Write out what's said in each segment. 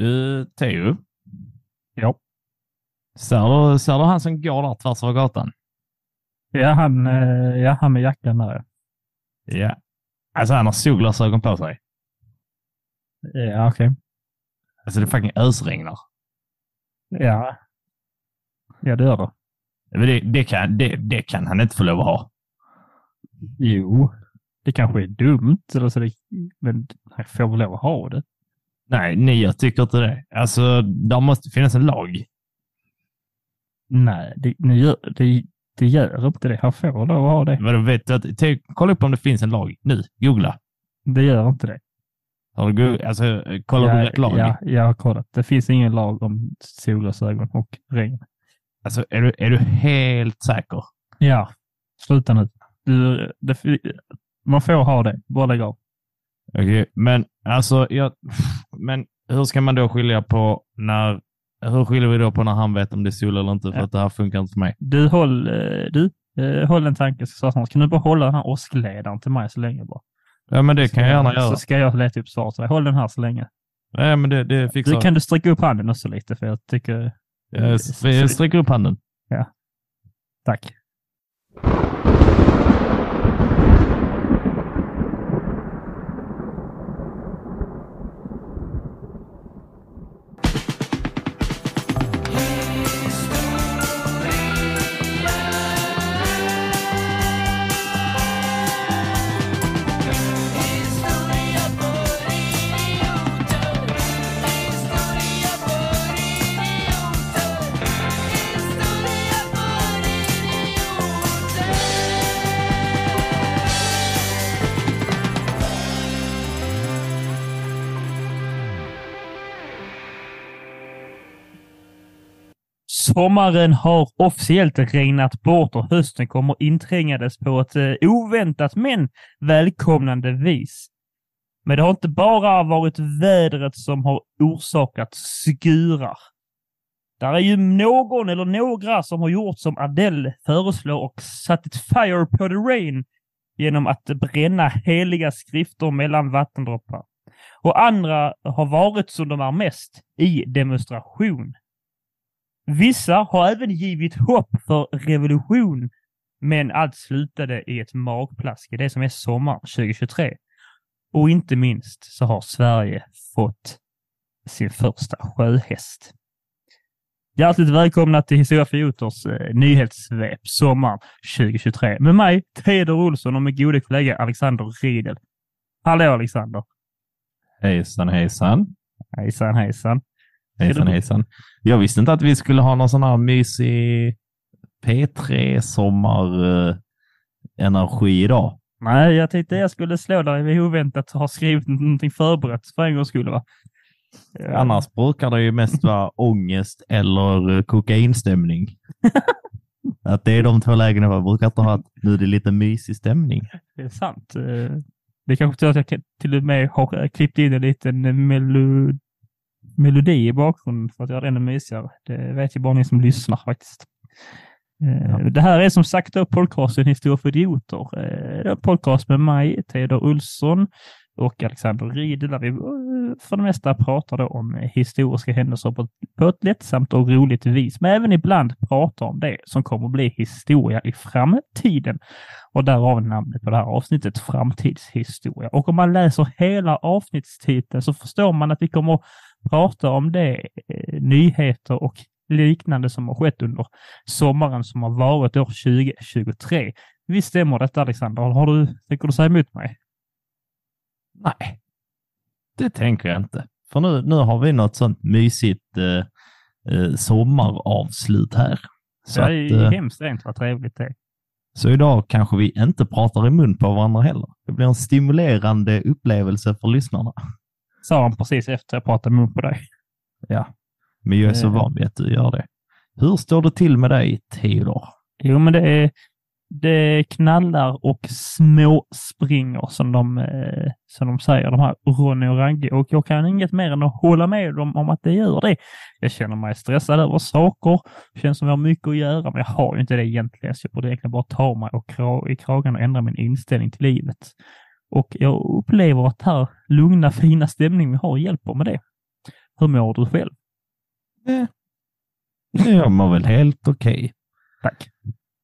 Du, Teo. Ja. Ser du, ser du han som går där tvärs över gatan? Ja, han, eh, ja, han med jackan där. Ja. Alltså han har solglasögon på sig. Ja, okej. Alltså det fucking ösregnar. Ja. Ja, det gör det. Men det, det, kan, det, det kan han inte få lov att ha. Jo, det kanske är dumt, eller så det, men han får väl lov att ha det. Nej, nej, jag tycker inte det. Alltså, där måste finnas en lag. Nej, det, det, gör, det, det gör inte det. Han får lov att ha det. Men vet du att, te- kolla upp om det finns en lag. Nu, googla. Det gör inte det. Har du, alltså, kollar du rätt lag? Ja, jag har kollat. Det finns ingen lag om solglasögon och regn. Alltså, är du, är du helt säker? Ja, sluta nu. Du, det, man får ha det. Bara lägg av. Okej, men alltså, jag, men hur ska man då skilja på när, hur skiljer vi då på när han vet om det är sol eller inte? För Ja. att det här funkar inte för mig. Du, håll, eh, du, eh, håll en tanke. Så snart. Kan du bara hålla den här åskledaren till mig så länge bara? Ja, men det kan jag gärna Så göra. ska jag leta upp svar till dig. Håll den här så länge. Ja, men det, det fixar Du, kan du sträcka upp handen också lite? För jag tycker... jag. Sträcker upp handen. Tack. Sommaren har officiellt regnat bort och hösten kommer inträngandes på ett eh, oväntat men välkomnande vis. Men det har inte bara varit vädret som har orsakat skurar. Där är ju någon eller några som har gjort som Adele föreslår och satt ett fire på the rain genom att bränna heliga skrifter mellan vattendroppar. Och andra har varit som de är mest, i demonstration. Vissa har även givit hopp för revolution, men allt slutade i ett magplask i det som är sommar 2023. Och inte minst så har Sverige fått sin första sjöhäst. Hjärtligt välkomna till Historia för Joters eh, nyhetssvep sommar 2023 med mig, Teodor Olsson och min gode kollega Alexander Riedel. Hallå Alexander! Hejsan, hejsan. Hejsan hejsan! Hejsan, hejsan. Jag visste inte att vi skulle ha någon sån här mysig P3 sommar-energi idag. Nej, jag tänkte jag skulle slå dig vid oväntat och ha skrivit någonting förberett för en gångs skull. Va? Eh, Annars brukar det ju mest vara ångest eller eh, kokainstämning. att det är de två lägena man brukar inte ha. Att nu är det lite mysig stämning. Det är sant. Eh, Det är kanske tur att jag till och med har eh, klippt in en liten melo melodi i bakgrunden för att göra det ännu mysigare. Det vet ju bara ni som lyssnar faktiskt. Eh, Det här är som sagt då podcasten Historia för idioter. Eh, Det är en podcast med mig, Teodor Olsson och Alexander Riedel där vi eh, för det mesta pratar om eh, historiska händelser på ett, på ett lättsamt och roligt vis, men även ibland pratar om det som kommer att bli historia i framtiden. Och därav namnet på det här avsnittet, Framtidshistoria. Och om man läser hela avsnittstiteln så förstår man att vi kommer att prata om det, eh, nyheter och liknande som har skett under sommaren som har varit år 2023. Visst stämmer detta Alexander? Har du, tänker du säga emot mig? Nej, det tänker jag inte. För nu, nu har vi något sånt mysigt eh, eh, sommaravslut här. Så, det att, är eh, hemskt rent vad trevligt det är. så idag kanske vi inte pratar i mun på varandra heller. Det blir en stimulerande upplevelse för lyssnarna. Sa han precis efter jag pratade mun på dig. Ja, men jag är så Eh. van vid att du gör det. Hur står det till med dig, Theodor? Jo, men det är, det knallar och små springer som de, eh, som de säger, de här Ronny och Ragge. Och jag kan inget mer än att hålla med dem om att det gör det. Jag känner mig stressad över saker, känns som jag har mycket att göra, men jag har ju inte det egentligen. Så jag borde egentligen bara ta mig och kra i kragen och ändra min inställning till livet. Och jag upplever att här lugna, fina stämning vi har hjälper med det. Hur mår du själv? Eh, jag mår väl helt okej. Tack.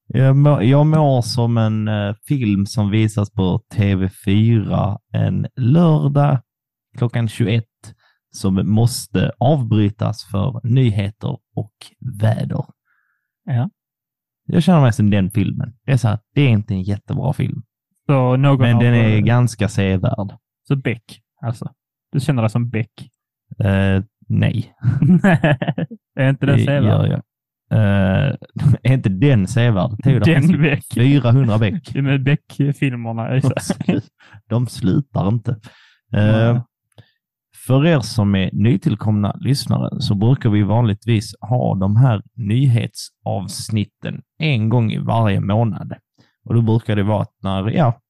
Jag, mår, jag mår som en eh, film som visas på TV4 en lördag klockan 21 som måste avbrytas för nyheter och väder. Ja. Jag känner mig som den filmen. Det är så här, det är inte en jättebra film, Så någon men den är eh, ganska sevärd. Så Beck, alltså. Du känner dig som Beck? Eh, nej, är inte det sevärd? jag. Eh, är inte den sevärd? Den Beck. 400 bäck. Det är med Beck-filmerna. De, de slutar inte. Eh, Nej. för er som är nytillkomna lyssnare så brukar vi vanligtvis ha de här nyhetsavsnitten en gång i varje månad. Och då brukar det vara att när, ja,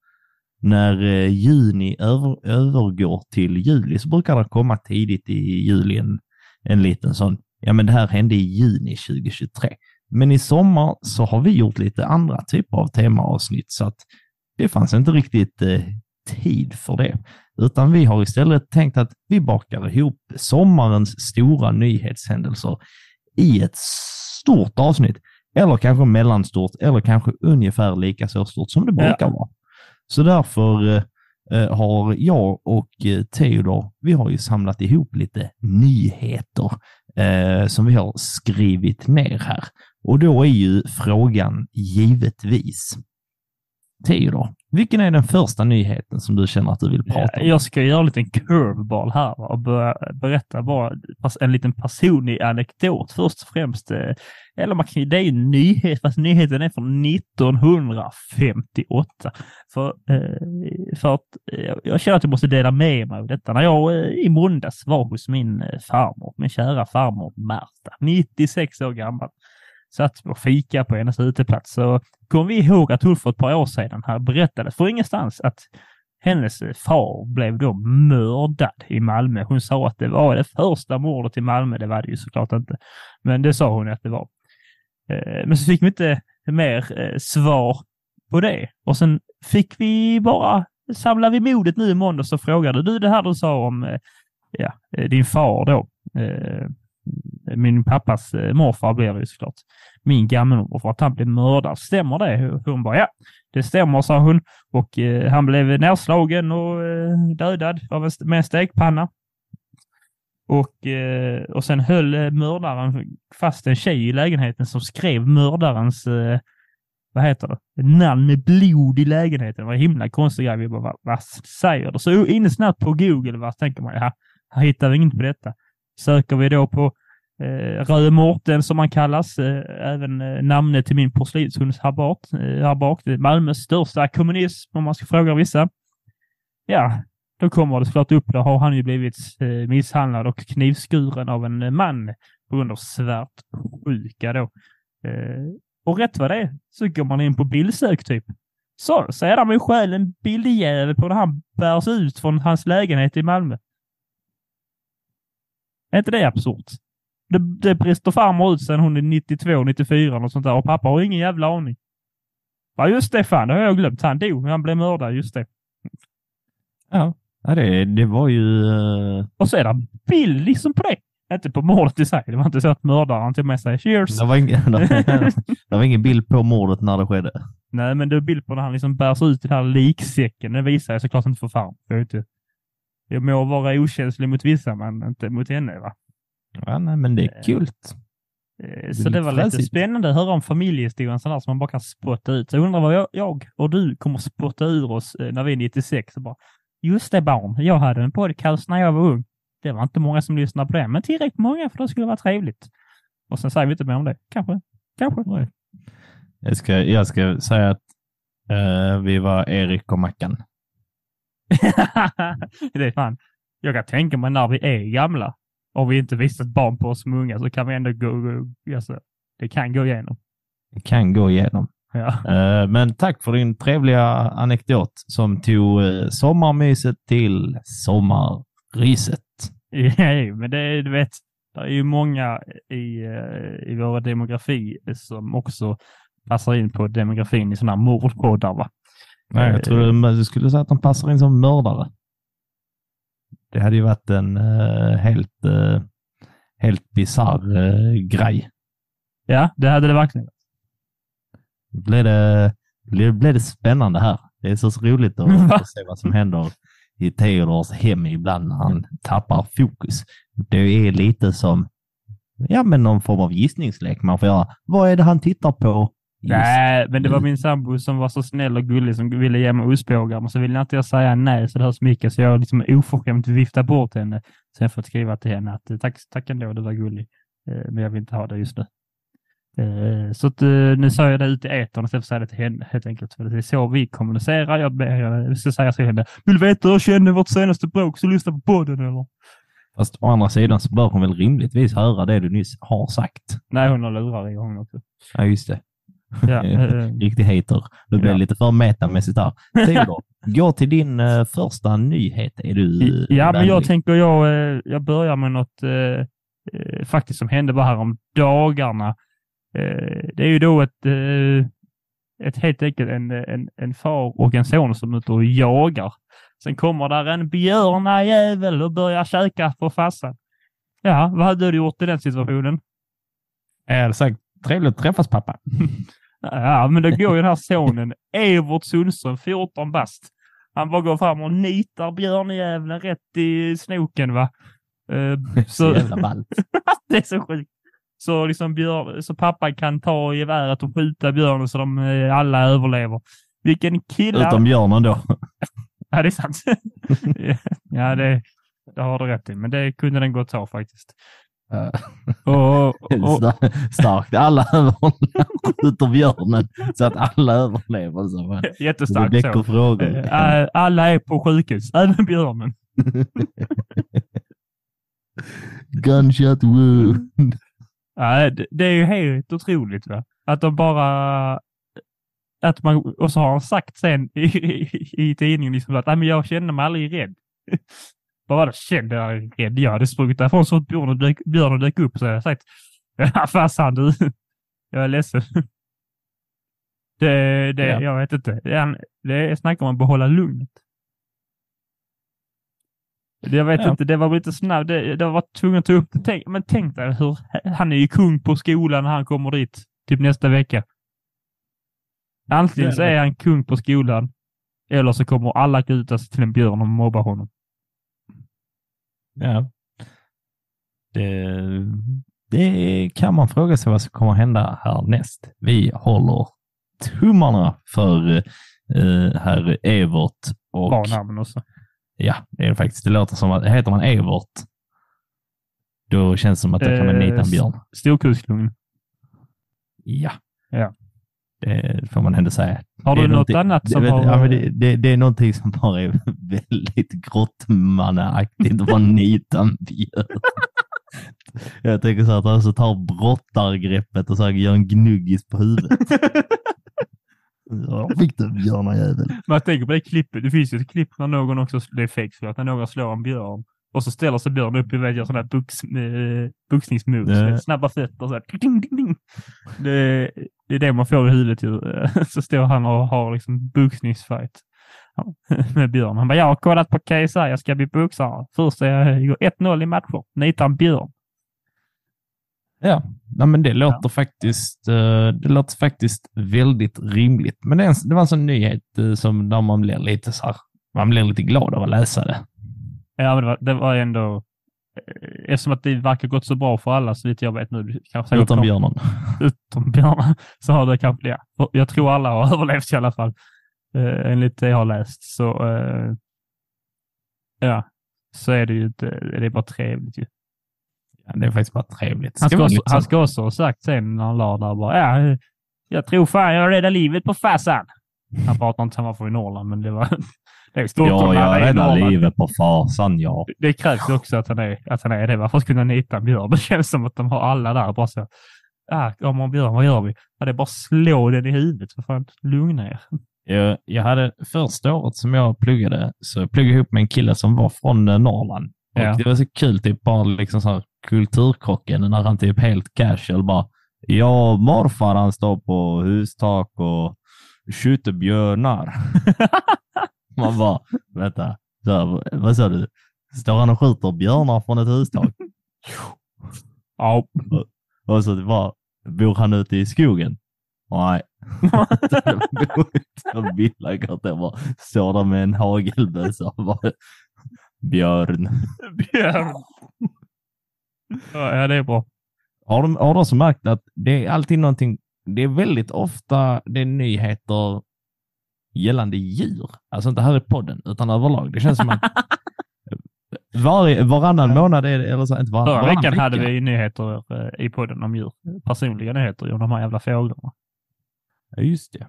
när eh, juni över, övergår till juli så brukar det komma tidigt i juli en, en liten sån, ja men det här hände i juni 2023. Men i sommar så har vi gjort lite andra typer av temaavsnitt så att det fanns inte riktigt eh, tid för det. Utan vi har istället tänkt att vi bakar ihop sommarens stora nyhetshändelser i ett stort avsnitt. Eller kanske mellanstort, eller kanske ungefär lika så stort som det brukar vara. Så därför eh, eh, har jag och eh, Theodor, vi har ju samlat ihop lite nyheter eh, som vi har skrivit ner här. Och då är ju frågan givetvis, Theodor, vilken är den första nyheten som du känner att du vill prata om? Eh, jag ska göra en liten curveball här och börja berätta bara en liten personlig anekdot först och främst. Eh, eller man kan, ju- det är ju en nyhet, fast nyheten är från 1958. För, eh, för att jag känner att jag måste dela med mig av detta. När jag i måndags var hos min farmor, min kära farmor Märta, 96 år gammal, satt och fika på hennes uteplats så kom vi ihåg att hon för ett par år sedan här berättade för ingenstans att hennes far blev då mördad i Malmö. Hon sa att det var det första mordet i Malmö. Det var det ju såklart inte. Men det sa hon att det var. Eh, men så fick vi inte mer eh, svar på det. Och sen fick vi bara, samla vi modet nu i måndags och frågade du det här du sa om eh, ja, din far då. Min pappas eh, morfar blev det ju såklart. Min gammelmorfar, att han blev mördad. Stämmer det? Hon bara ja, det stämmer, sa hon. Och eh, han blev nedslagen och eh, dödad av en, med en stekpanna. Och, eh, och sen höll eh, mördaren fast en tjej i lägenheten som skrev mördarens, eh, vad heter det, namn med blod i lägenheten. Det var en himla konstig grej. Vi bara, vad, vad säger du? Så inne snabbt på Google, vad tänker man, ja, här hittar vi inget på detta. Söker vi då på eh, Röde som han kallas, eh, även eh, namnet till min porslinshund här bak, eh, Habart, Malmös största kommunism om man ska fråga vissa. Ja, då kommer det såklart upp, då har han ju blivit eh, misshandlad och knivskuren av en eh, man på grund av svartsjuka då. Eh, och rätt vad det är så går man in på bildsök typ. Så så är det med själv en bildjävel på när han bärs ut från hans lägenhet i Malmö. Är inte det absurt? Det, det brister farmor ut sen hon är 92, 94 och sånt där och pappa har ingen jävla aning. Ja just det, fan det har jag glömt. Han dog, han blev mördad, just det. Ja, det, det var ju... eh, Och så är det bild liksom på det. Inte på mordet i sig. Det var inte så att mördaren tog med sig cheers. Det var, ingen, det var ingen bild på mordet när det skedde. Nej, men det är bild på när han liksom bärs ut i den här liksäcken. Det visar jag såklart inte för fan. Jag, är inte, jag må vara okänslig mot vissa, men inte mot henne. Va? Ja, nej, men det är kul. Eh, är Så det var lite spännande att höra om familjehistorien sådär som man bara kan spotta ut. Så jag undrar vad jag, jag och du kommer spotta ur oss eh, när vi är 96. Och bara, Just det barn, jag hade en podcast när jag var ung. Det var inte många som lyssnade på det, men tillräckligt många för det skulle vara trevligt. Och sen säger vi inte mer om det. Kanske. Kanske. Oj. Jag ska, jag ska säga att eh, vi var Erik och Mackan. det är fan. Jag kan tänka mig när vi är gamla och vi inte visat barn på oss som unga så kan vi ändå gå, gå alltså, det kan gå igenom. Det kan gå igenom. Ja. Eh, men tack för din trevliga anekdot som tog eh, sommarmyset till sommarryset. Ja, men det, du vet, det är ju många i, eh, i vår demografi som också passar in på demografin i sådana här mordpoddar. Va? Nej, jag tror du skulle säga att de passar in som mördare. Det hade ju varit en eh, helt... eh, helt bisarr eh, grej. Ja, det hade det verkligen. Blev det, blev, blev det spännande här. Det är så roligt att, att se vad som händer i Theodors hem ibland när han tappar fokus. Det är lite som ja, men någon form av gissningslek man får göra. Vad är det han tittar på? Nej, men det var min sambo som var så snäll och gullig som ville ge mig ostbågar, men så ville inte jag säga nej så det hörs mycket, så jag liksom oförskämt viftade bort henne. Sen har jag fått skriva till henne att tack, tack ändå, du var gullig, eh, men jag vill inte ha det just nu. Eh, Så att, eh, nu sa jag det ut i etern för att säga det till henne helt enkelt. För det är så vi kommunicerar. Jag, ber, jag ska säga till henne, vill du veta hur jag kände vårt senaste bråk så lyssna på podden eller? Fast å andra sidan så bör hon väl rimligtvis höra det du nyss har sagt. Nej, hon har lurar i hon också. Ja, just det. Ja, eh, Riktig hater. Du blev Ja. lite för metamässigt här. Theodor, gå till din eh, första nyhet. Är du eh, ja, men jag tänker jag, eh, jag börjar med något eh, eh, faktiskt som hände bara här om dagarna. Eh, det är ju då ett, eh, ett helt enkelt en, en, en far och en son som är ute och jagar. Sen kommer där en björnajävel och börjar käka på farsan. Ja, vad hade du gjort i den situationen? Jag hade sagt trevligt att träffas pappa. Ja, men då går ju den här sonen, Evert Sundström, 14 bast. Han bara går fram och nitar björnjäveln rätt i snoken va. Eh, Så så, jävla ballt. det är så sjukt. Så, liksom björn, så pappa kan ta geväret och skjuta björnen så de eh, alla överlever. Vilken kille! Utom björnen då. Ja, det är sant. ja, det, det har du rätt i, men det kunde den gott ta faktiskt. Och, Star- Starkt. Alla överlever utom björnen så att alla överlever. Så va? Det jättestarkt väcker frågor. Eh, Alla är på sjukhus, även björnen. Gunshot wound. Ja, det, det är ju helt otroligt va? att de bara att man, och så har han sagt sen i, i, i tidningen liksom att "Nej, men jag känner mig aldrig rädd. Det? Kände jag rädd? Jag hade sprungit därifrån så att björnen dök, björnen dök upp så jag sagt ja, farsan du, jag är ledsen. Det, det, Ja. Jag vet inte. Det är, det snack om att behålla lugnet. Jag vet Ja. inte, det var lite snabbt. Det, det var tvungen att ta upp det. Tänk, men tänk dig hur, han är ju kung på skolan när han kommer dit, typ nästa vecka. Antingen så är han kung på skolan, eller så kommer alla kuta sig till en björn och mobba honom. Ja. Det, det kan man fråga sig vad som kommer hända härnäst. Vi håller tummarna för uh, herr Evert och Bra namn också. ja, det är det faktiskt. Det låter som att heter man Evert, då känns det som att det kan man Eh, nita en björn. Storkukslugn. Ja. Ja. Det får man ändå säga. Har Det du något annat det, som vet- har... ja, men det, det, det är någonting som bara är väldigt grottmannaaktigt att bara nita en björn. Jag tänker så att han så tar brottargreppet och så gör en gnuggis på huvudet. Ja, fick du björnajävel. Men jag tänker på det klippet. Det finns ju ett klipp när någon också, det är fake så att när någon slår en björn och så ställer sig björnen upp i väggen och sådana här box, eh, boxningsmoves. Ja. med Snabba fötter så här. Ding, ding, ding. Det, det är det man får i huvudet ju. Så står han och har liksom boxningsfight Ja, med björn. Han bara, jag har kollat på KSI, jag ska bli boxare. Först är jag går 1-0 i matcher. Nitar en björn. Ja, nej, men det låter faktiskt eh, det låter faktiskt väldigt rimligt. Men det var en sån nyhet eh, som där man blir lite så här, man blir lite glad av att läsa det. Ja, men det var, det var ändå... eh, Eftersom att det verkar gått så bra för alla, så vitt jag vet nu. Kanske Utom björnen. utom björnar, så har det kanske. Och Jag tror alla har överlevt i alla fall, eh, enligt det jag har läst. Så eh, ja, så är det ju inte, det är bara trevligt ju. Ja, det är faktiskt bara trevligt. Han Ska också, han ska också ha sagt sen när han la där bara, ja, jag tror fan jag räddar livet på farsan. Han pratar inte var från i Norrland, men det var... Det är Stockholm, Ja, han är jag räddar livet på farsan, ja. Det krävs ju också att han är, att han är det. Varför ska kunna nita en björn? Det känns som att de har alla där bara så. Ah, kommer en björn, vad gör vi? Ja, det är bara slå den i huvudet. För fan, lugna er. Jag, jag hade första året som jag pluggade, så jag pluggade ihop med en kille som var från Norrland. Och Ja. Det var så kul, typ bara liksom så här kulturkrocken när han typ helt casual bara, ja, morfar han står på hustak och skjuter björnar. Man bara, vänta, så, vad sa du? Står han och skjuter björnar från ett hustak? Ja. Och så bara, bor han ute i skogen? Nej. bor ute i en villagård där bara står där med en hagelbössa och bara, Björn. Björn. Ja, det är bra. Har de, har de också märkt att det är alltid någonting, det är väldigt ofta det är nyheter gällande djur. Alltså inte här i podden, utan överlag. Det känns som att var, varannan månad, är det, eller så, inte varannan, Förra veckan vecka. hade vi nyheter eh, i podden om djur. Personliga nyheter om de här jävla fåglarna. Ja, just det.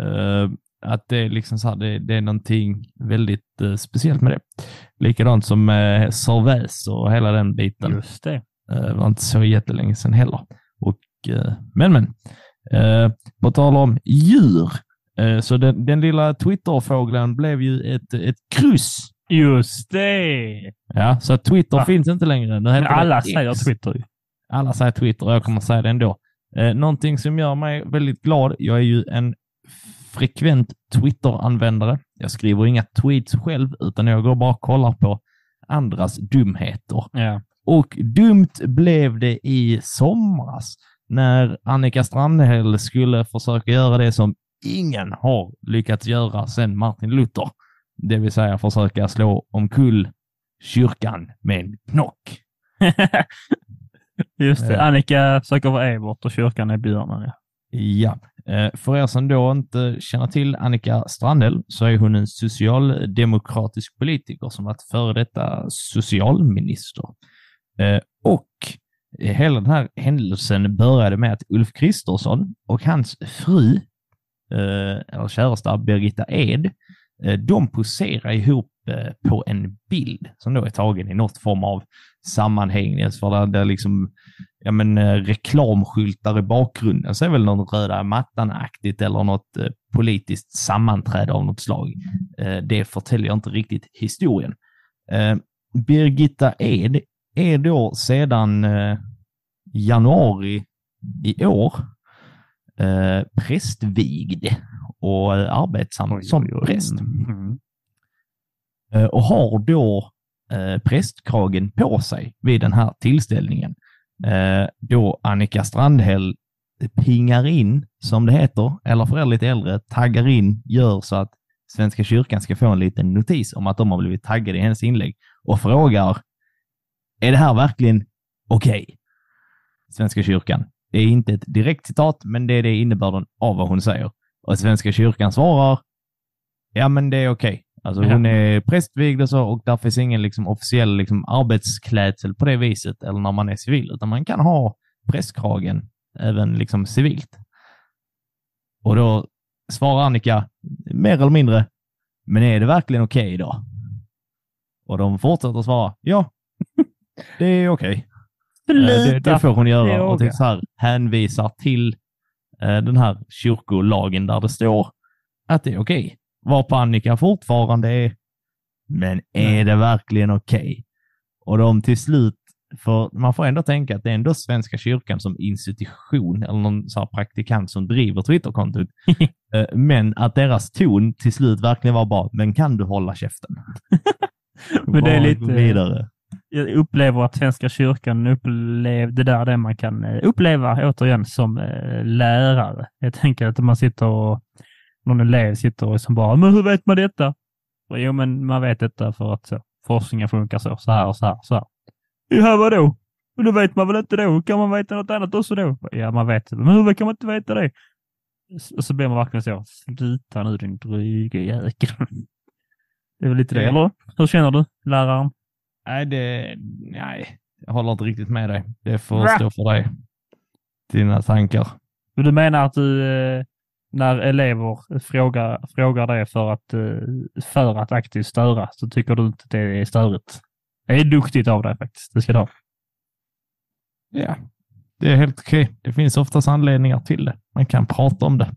Eh, att det är liksom så här, det, det är någonting väldigt eh, speciellt med det. Likadant som uh, Servais och hela den biten. Just det. Det var inte så jättelänge sedan heller. Och, eh, men, men. Uh, på tal om djur, så den, den lilla Twitterfågeln blev ju ett, ett kryss. Just det! Ja, så Twitter Va? finns inte längre. Nu Men det alla X. säger Twitter. Alla säger Twitter och jag kommer säga det ändå. Eh, någonting som gör mig väldigt glad. Jag är ju en frekvent Twitter-användare. Jag skriver inga tweets själv, utan jag går bara och kollar på andras dumheter. Ja. Och dumt blev det i somras när Annika Strandhäll skulle försöka göra det som ingen har lyckats göra sedan Martin Luther. Det vill säga försöka slå omkull kyrkan med en knock. Just det. Ja. Annika söker vara Evert och kyrkan är björnen. Ja. Ja, eh, för er som då inte känner till Annika Strandhäll så är hon en socialdemokratisk politiker som varit före detta socialminister. Eh, Och hela den här händelsen började med att Ulf Kristersson och hans fru, eh, eller käresta Birgitta Ed, eh, de poserar ihop eh, på en bild som då är tagen i något form av sammanhang. För det, liksom ja, men, eh, reklamskyltar i bakgrunden, så är väl någon röda mattan-aktigt eller något eh, politiskt sammanträde av något slag. Eh, det förtäljer inte riktigt historien. Eh, Birgitta Ed är då sedan eh, januari i år eh, prästvigd och arbetsam som präst. Mm. Eh, och har då eh, prästkragen på sig vid den här tillställningen. Eh, då Annika Strandhäll pingar in, som det heter, eller för er lite äldre, taggar in, gör så att Svenska kyrkan ska få en liten notis om att de har blivit taggade i hennes inlägg och frågar, är det här verkligen okej? Svenska kyrkan. Det är inte ett direkt citat, men det är det innebörden av vad hon säger. Och Svenska kyrkan svarar, ja men det är okej. Alltså Ja. hon är prästvigd och så och där finns ingen liksom, officiell liksom, arbetsklädsel på det viset, eller när man är civil, utan man kan ha prästkragen även liksom civilt. Och då svarar Annika, mer eller mindre, men är det verkligen okej då? Och de fortsätter svara, ja, det är okej. Eh, Det, det får hon göra och typ så här, hänvisar till eh, den här kyrkolagen där det står att det är okej. Varpå Annika fortfarande är, men är det verkligen okej? Och de till slut, för man får ändå tänka att det är ändå Svenska kyrkan som institution eller någon så här praktikant som driver Twitterkontot. Eh, men att deras ton till slut verkligen var bara, men kan du hålla käften? Men det är lite- vidare. Jag upplever att Svenska kyrkan upplevde där det man kan eh, uppleva återigen som eh, lärare. Jag tänker att man sitter och någon elev sitter och som bara, men hur vet man detta? Jo, men man vet detta för att så, forskningen funkar så, så här och så här. Så här. Ja, vadå? Men då vet man väl inte då? Kan man veta något annat också då? Ja, man vet det. Men hur kan man inte veta det? Och så blir man verkligen så, sluta nu din dryga jäkel. Det är väl lite det, eller? Hur känner du, läraren? Nej, det, nej, jag håller inte riktigt med dig. Det får stå för dig. Dina tankar. Du menar att du, eh, när elever frågar, frågar det för att, eh, för att aktivt störa, så tycker du inte det är störigt? Det är duktigt av dig faktiskt. Det ska du ha. Ja, det är helt okej. Det finns oftast anledningar till det. Man kan prata om det.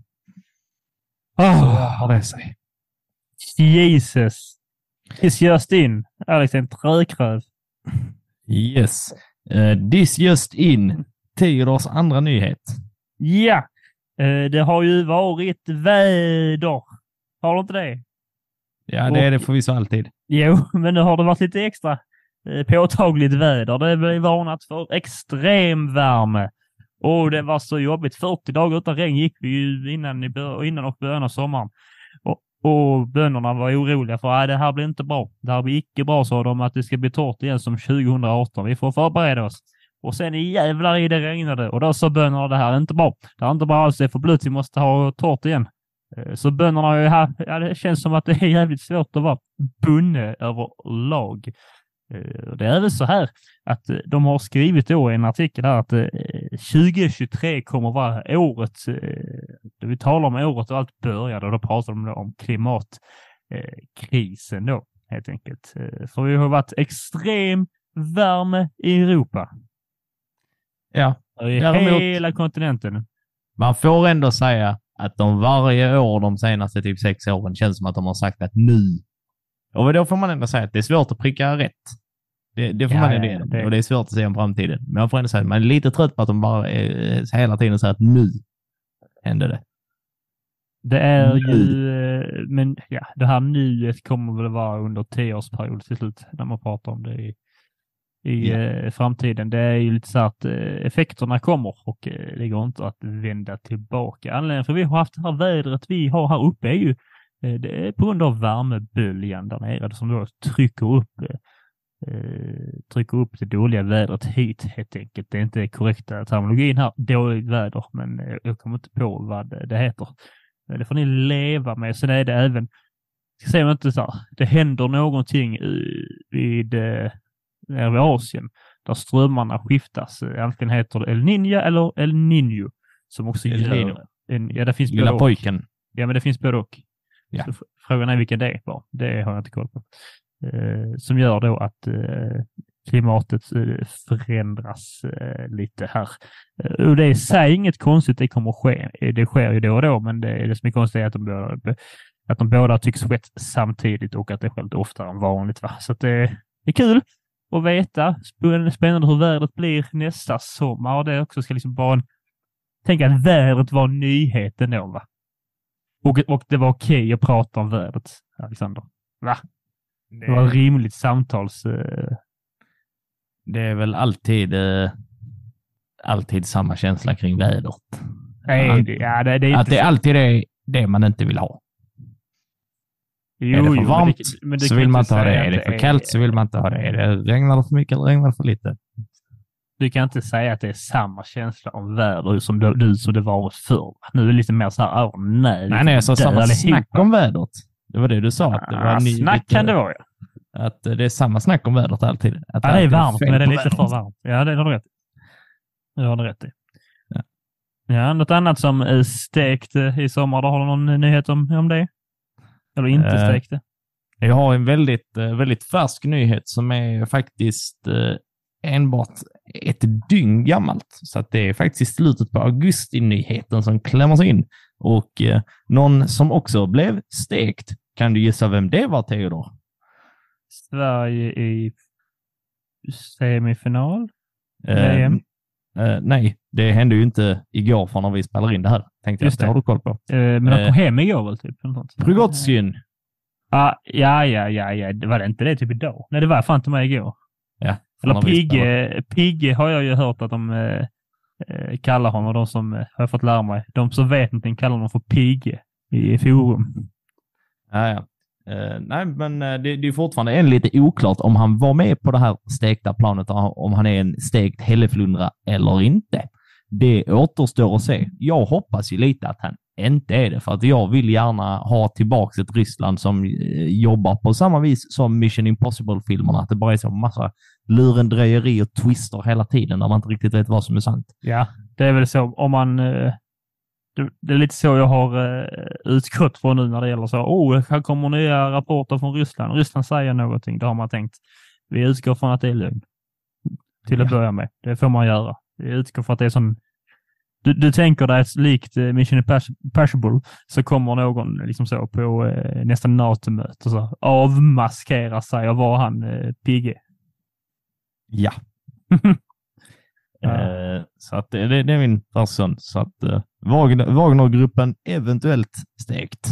Så Oh, har det sig. Jesus! This just in. Alex är en trökröv. Yes. Uh, this just in. Theodors andra nyhet. Ja! Eh, det har ju varit väder. Har du inte det? Ja, det är det förvisso alltid. Jo, men nu har det varit lite extra eh, påtagligt väder. Det blev varnat för extremvärme. Och det var så jobbigt. 40 dagar utan regn gick vi ju innan, i innan och början av sommaren. Och, och bönderna var oroliga för att det här blir inte bra. Det här blir icke bra, sa de, att det ska bli torrt igen som 2018. Vi får förbereda oss. Och sen jävlar i det regnade och då sa bönderna det här är inte bra. Det är inte bra alls, det är för blött, vi måste ha torrt igen. Eh, så bönderna har ju här, ja, det känns som att det är jävligt svårt att vara bunne överlag. Eh, Det är även så här att eh, de har skrivit då i en artikel här att eh, 2023 kommer vara året, eh, det vi talar om året och allt började och då pratar de då om klimatkrisen då helt enkelt. Eh, För vi har varit extrem värme i Europa. Ja, I Däremot- hela kontinenten. man får ändå säga att de varje år de senaste typ sex åren känns som att de har sagt att nu. Och då får man ändå säga att det är svårt att pricka rätt. Det, det får Ja, man ändå ja, det- Och det är svårt att se om framtiden. Men jag får ändå säga att man är lite trött på att de bara eh, hela tiden säger att nu hände det. Det är ju, eh, men ja, det här nuet kommer väl vara under tioårsperiod till slut när man pratar om det i, i eh, framtiden. Det är ju lite så att eh, effekterna kommer och eh, det går inte att vända tillbaka. Anledningen för vi har haft det här vädret vi har här uppe är ju det är på grund av värmeböljan där nere som då trycker upp eh, eh, trycker upp det dåliga vädret hit helt enkelt. Det är inte korrekta terminologin här, dåligt väder, men eh, jag kommer inte på vad det- heter. Men Det får ni leva med. Sen är det även, ska säga inte så här, det händer någonting i- vid, eh, nere vid Asien där strömmarna skiftas. Eh, Antingen heter det El Niño eller El Niño. Som också El gör en, ja det finns Lilla pojken. Ja, men det finns både och. Ja. Så Frågan är vilken det var. Det har jag inte koll på. Eh, som gör då att eh, klimatet eh, förändras eh, lite här. Eh, och det är i sig inget konstigt, det kommer att ske. Det sker ju då och då, men det, det som är konstigt är att de båda, att de båda tycks skett samtidigt och att det sker lite oftare än vanligt. Va? Så att det, det är kul att veta. Spännande hur vädret blir nästa sommar det också ska liksom bara en, Tänk att vädret var nyheten då, va? Och, och det var okej att prata om vädret, Alexander. Va? Det var rimligt samtals... eh, Det är väl alltid, eh, alltid samma känsla kring vädret. nej, det, ja, det, det är Att det så- alltid är det man inte vill ha. Jo, är det för jo, men varmt men du så vill man inte ha det. Är det för kallt så vill man inte ha det. Är det regnar det för mycket eller regnar det för lite? Du kan inte säga att det är samma känsla om väder som det, nu som det varit förr. Nu är det lite mer så här, åh nej. Nej, nej, jag sa dö samma snack om vädret. Det var det du sa. Att det var Ah, ny- snack lite- kan det vara, ja. Att det är samma snack om vädret alltid. Att Ja, det är varmt, men det är lite vädret. för varmt. Ja, det har du rätt i. Det har du rätt i. Ja. Ja, något annat som är stekt eh, i sommar, då har du någon nyhet om, om det? Eller inte Eh, stekt? Jag har en väldigt, eh, väldigt färsk nyhet som är faktiskt enbart ett dygn gammalt. Så att det är faktiskt i slutet på augusti-nyheten som klämmer sig in. Och eh, någon som också blev stekt, kan du gissa vem det var, Theodor? Sverige i semifinal? Eh, eh, nej, det hände ju inte igår för när vi spelar in det här. Tänkte Just jag, det har du koll på. Eh, men de Eh, kom hem igår väl? Typ. Prigozjin. Ah, ja, ja, ja, ja. Det Var det inte det typ idag? Nej, det var fan inte med igår. Eller. Pigge, Pigge har jag ju hört att de eh, eh, kallar honom, de som eh, har jag fått lära mig. De som vet någonting kallar honom för Pigge i forum. Ja, ja. Eh, nej, men eh, det, det är fortfarande än lite oklart om han var med på det här stekta planet, om han är en stekt hälleflundra eller inte. Det återstår att se. Jag hoppas ju lite att han inte är det, för att jag vill gärna ha tillbaka ett Ryssland som jobbar på samma vis som Mission Impossible-filmerna, att det bara är så massa lurendrejeri och twister hela tiden, där man inte riktigt vet vad som är sant. Ja, det är väl så om man... Eh, det, det är lite så jag har eh, utgått från nu när det gäller så. Oh, här kommer nya rapporter från Ryssland. Ryssland säger någonting. Då har man tänkt. Vi utgår från att det är lögn. Till att Ja. börja med. Det får man göra. Vi utgår från att det är sån... Du, du tänker dig att likt eh, Mission Impossible så kommer någon liksom så på eh, nästa NATO-möte och så avmaskerar sig och var han eh, Pigge. Ja. Ja. Eh, så att det, det, är min person. Så att eh, Wagner, Wagnergruppen eventuellt stekt.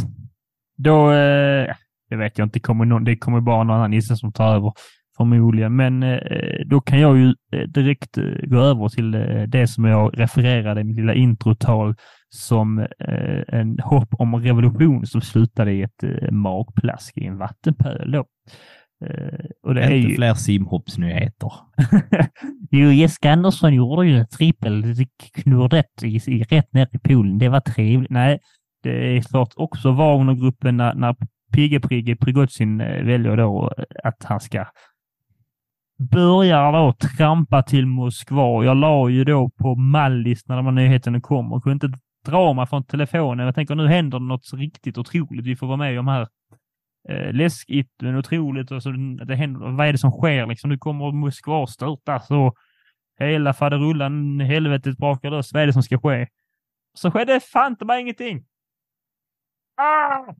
Då, eh, det vet jag inte, kommer någon, det kommer bara någon annan nisse som tar över. förmodligen. Men eh, då kan jag ju eh, direkt eh, gå över till det som jag refererade i mitt lilla introtal som eh, en hopp om revolution som slutade i ett eh, magplask i en vattenpöl. Då. Eh, och det är inte ju... fler simhoppsnyheter. jo, Jessica Andersson gjorde ju en trippel knurret i, i, rätt ner i poolen. Det var trevligt. Nej, det är klart också Wagnergruppen när, när Pigge Prigge Prigozjin eh, väljer då att han ska börjar då trampa till Moskva. Jag la ju då på Mallis när de här nyheterna kom och kunde inte dra mig från telefonen. Jag tänker nu händer det något riktigt otroligt. Vi får vara med om här. Eh, läskigt men otroligt. Och så det händer, vad är det som sker liksom? Nu kommer Moskva störtas och hela faderullan, helvetet brakar lös. Vad är det som ska ske? Så skedde fan inte ingenting. Ah!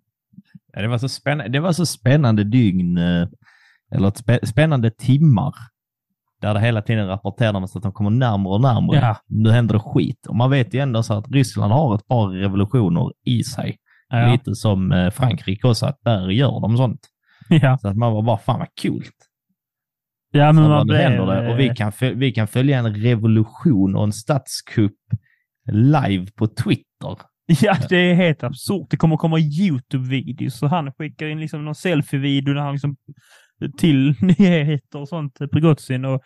Det, var så spännande, det var så spännande dygn, eh, eller spännande timmar, där det hela tiden rapporterades att de kommer närmare och närmare. Ja. Nu händer det skit. Och man vet ju ändå så att Ryssland har ett par revolutioner i sig. Ja. Lite som eh, Frankrike också, att där gör de sånt. Ja. Så att man var bara, fan vad coolt. Ja, men så man blev... händer det. Och vi kan, vi kan följa en revolution och en statskupp live på Twitter. Ja, det är helt absurt. Det kommer komma YouTube-videos så han skickar in liksom någon selfie-video när han liksom till nyheter och sånt, Prigozjin och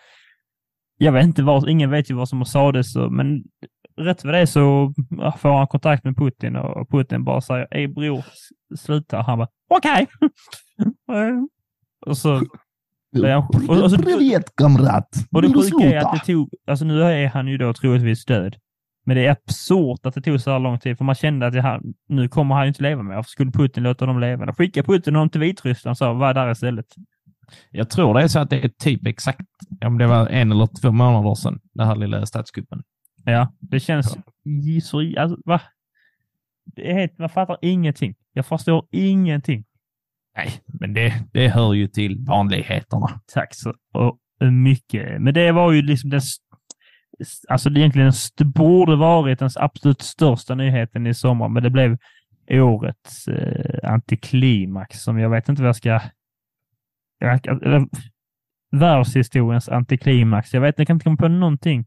jag vet inte vad, ingen vet ju vad som sades, men rätt för det så får han kontakt med Putin och Putin bara säger ej bror, sluta. Han bara okej. Okay. och så... Och, och, och så Privet kamrat! Och det sjuka är att det tog, alltså nu är han ju då troligtvis död. Men det är absurt att det tog så här lång tid, för man kände att här, nu kommer han inte leva mer. Varför skulle Putin låta dem leva? Då skickade Putin dem till Vitryssland och sa, var där istället. Jag tror det är så att det är typ exakt, om det var en eller två månader sedan, den här lilla statskuppen. Ja, det känns ja. så... Alltså, va? Det är helt, man fattar ingenting. Jag förstår ingenting. Nej, men det, det hör ju till vanligheterna. Tack så mycket. Men det var ju liksom den alltså det egentligen borde varit den absolut största nyheten i sommar, men det blev årets eh, antiklimax som jag vet inte vad jag ska... Eller, världshistoriens antiklimax. Jag vet, jag kan inte komma på någonting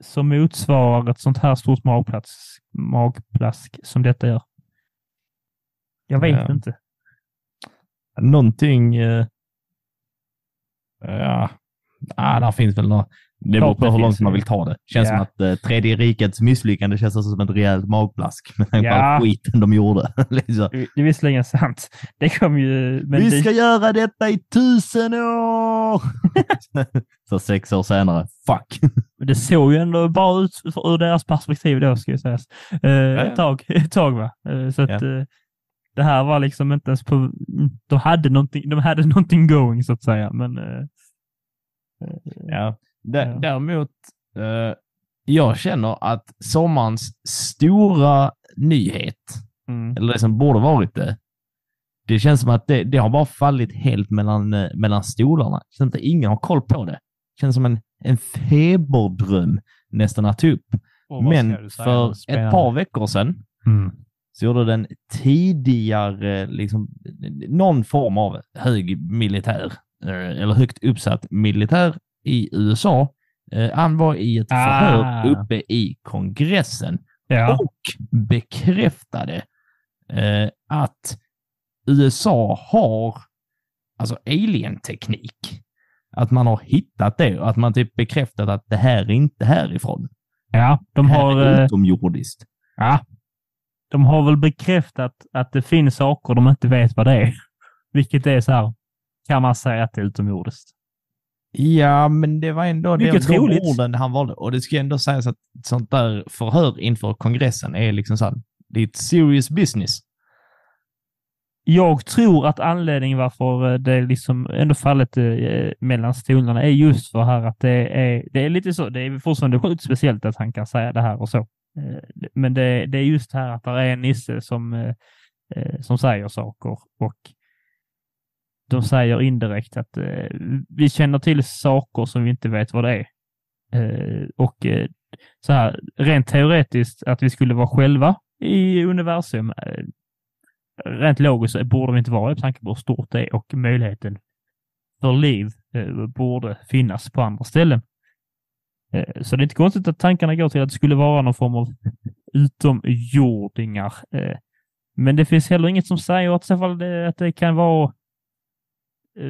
som motsvarar ett sånt här stort magplats, magplask som detta gör. Jag vet ja. inte. Någonting... Eh, ja, ah, där finns väl något. Det beror på hur långt man vill ta det. Känns ja. som att eh, tredje rikets misslyckande känns alltså som ett rejält magplask med tanke på all skiten de gjorde. liksom. Det är visserligen sant. Det kom ju... Vi det... ska göra detta i tusen år! så sex år senare, fuck. det såg ju ändå bra ut ur deras perspektiv då, ska jag säga. Uh, ja, ett, tag, ett tag, va? Uh, så att, uh, det här var liksom inte ens på... De hade någonting, de hade någonting going, så att säga, men... ja. Däremot, eh, jag känner att sommarens stora nyhet, mm. eller det som borde varit det, det känns som att det, det har bara fallit helt mellan, eh, mellan stolarna. Det känns att ingen har koll på det. Det känns som en, en feberdröm nästan att ta upp. Men för ett par veckor sedan mm. så gjorde den tidigare, liksom, någon form av hög militär, eh, eller högt uppsatt militär i USA. Eh, han var i ett förhör ah. uppe i kongressen ja. och bekräftade eh, att USA har alltså alien-teknik. Att man har hittat det och att man typ bekräftat att det här är inte härifrån. Ja, de det här har... är eh, utomjordiskt. Ja, de har väl bekräftat att det finns saker de inte vet vad det är. Vilket är så här, kan man säga att det är utomjordiskt. Ja, men det var ändå det, de orden han valde. Och det ska ändå sägas att sånt där förhör inför kongressen är liksom så här, det är ett serious business. Jag tror att anledningen varför eh, det liksom ändå fallit eh, mellan stolarna är just för här att det är, det är lite så, det är fortfarande sjukt speciellt att han kan säga det här och så. Eh, men det, det är just här att det är en nisse som, som säger saker och de säger indirekt att eh, vi känner till saker som vi inte vet vad det är. Eh, och eh, så här, rent teoretiskt att vi skulle vara själva i universum. Eh, rent logiskt borde vi inte vara det med tanke på hur stort det är och möjligheten för liv eh, borde finnas på andra ställen. Eh, så det är inte konstigt att tankarna går till att det skulle vara någon form av utomjordingar. Eh, men det finns heller inget som säger att, så fall det, att det kan vara,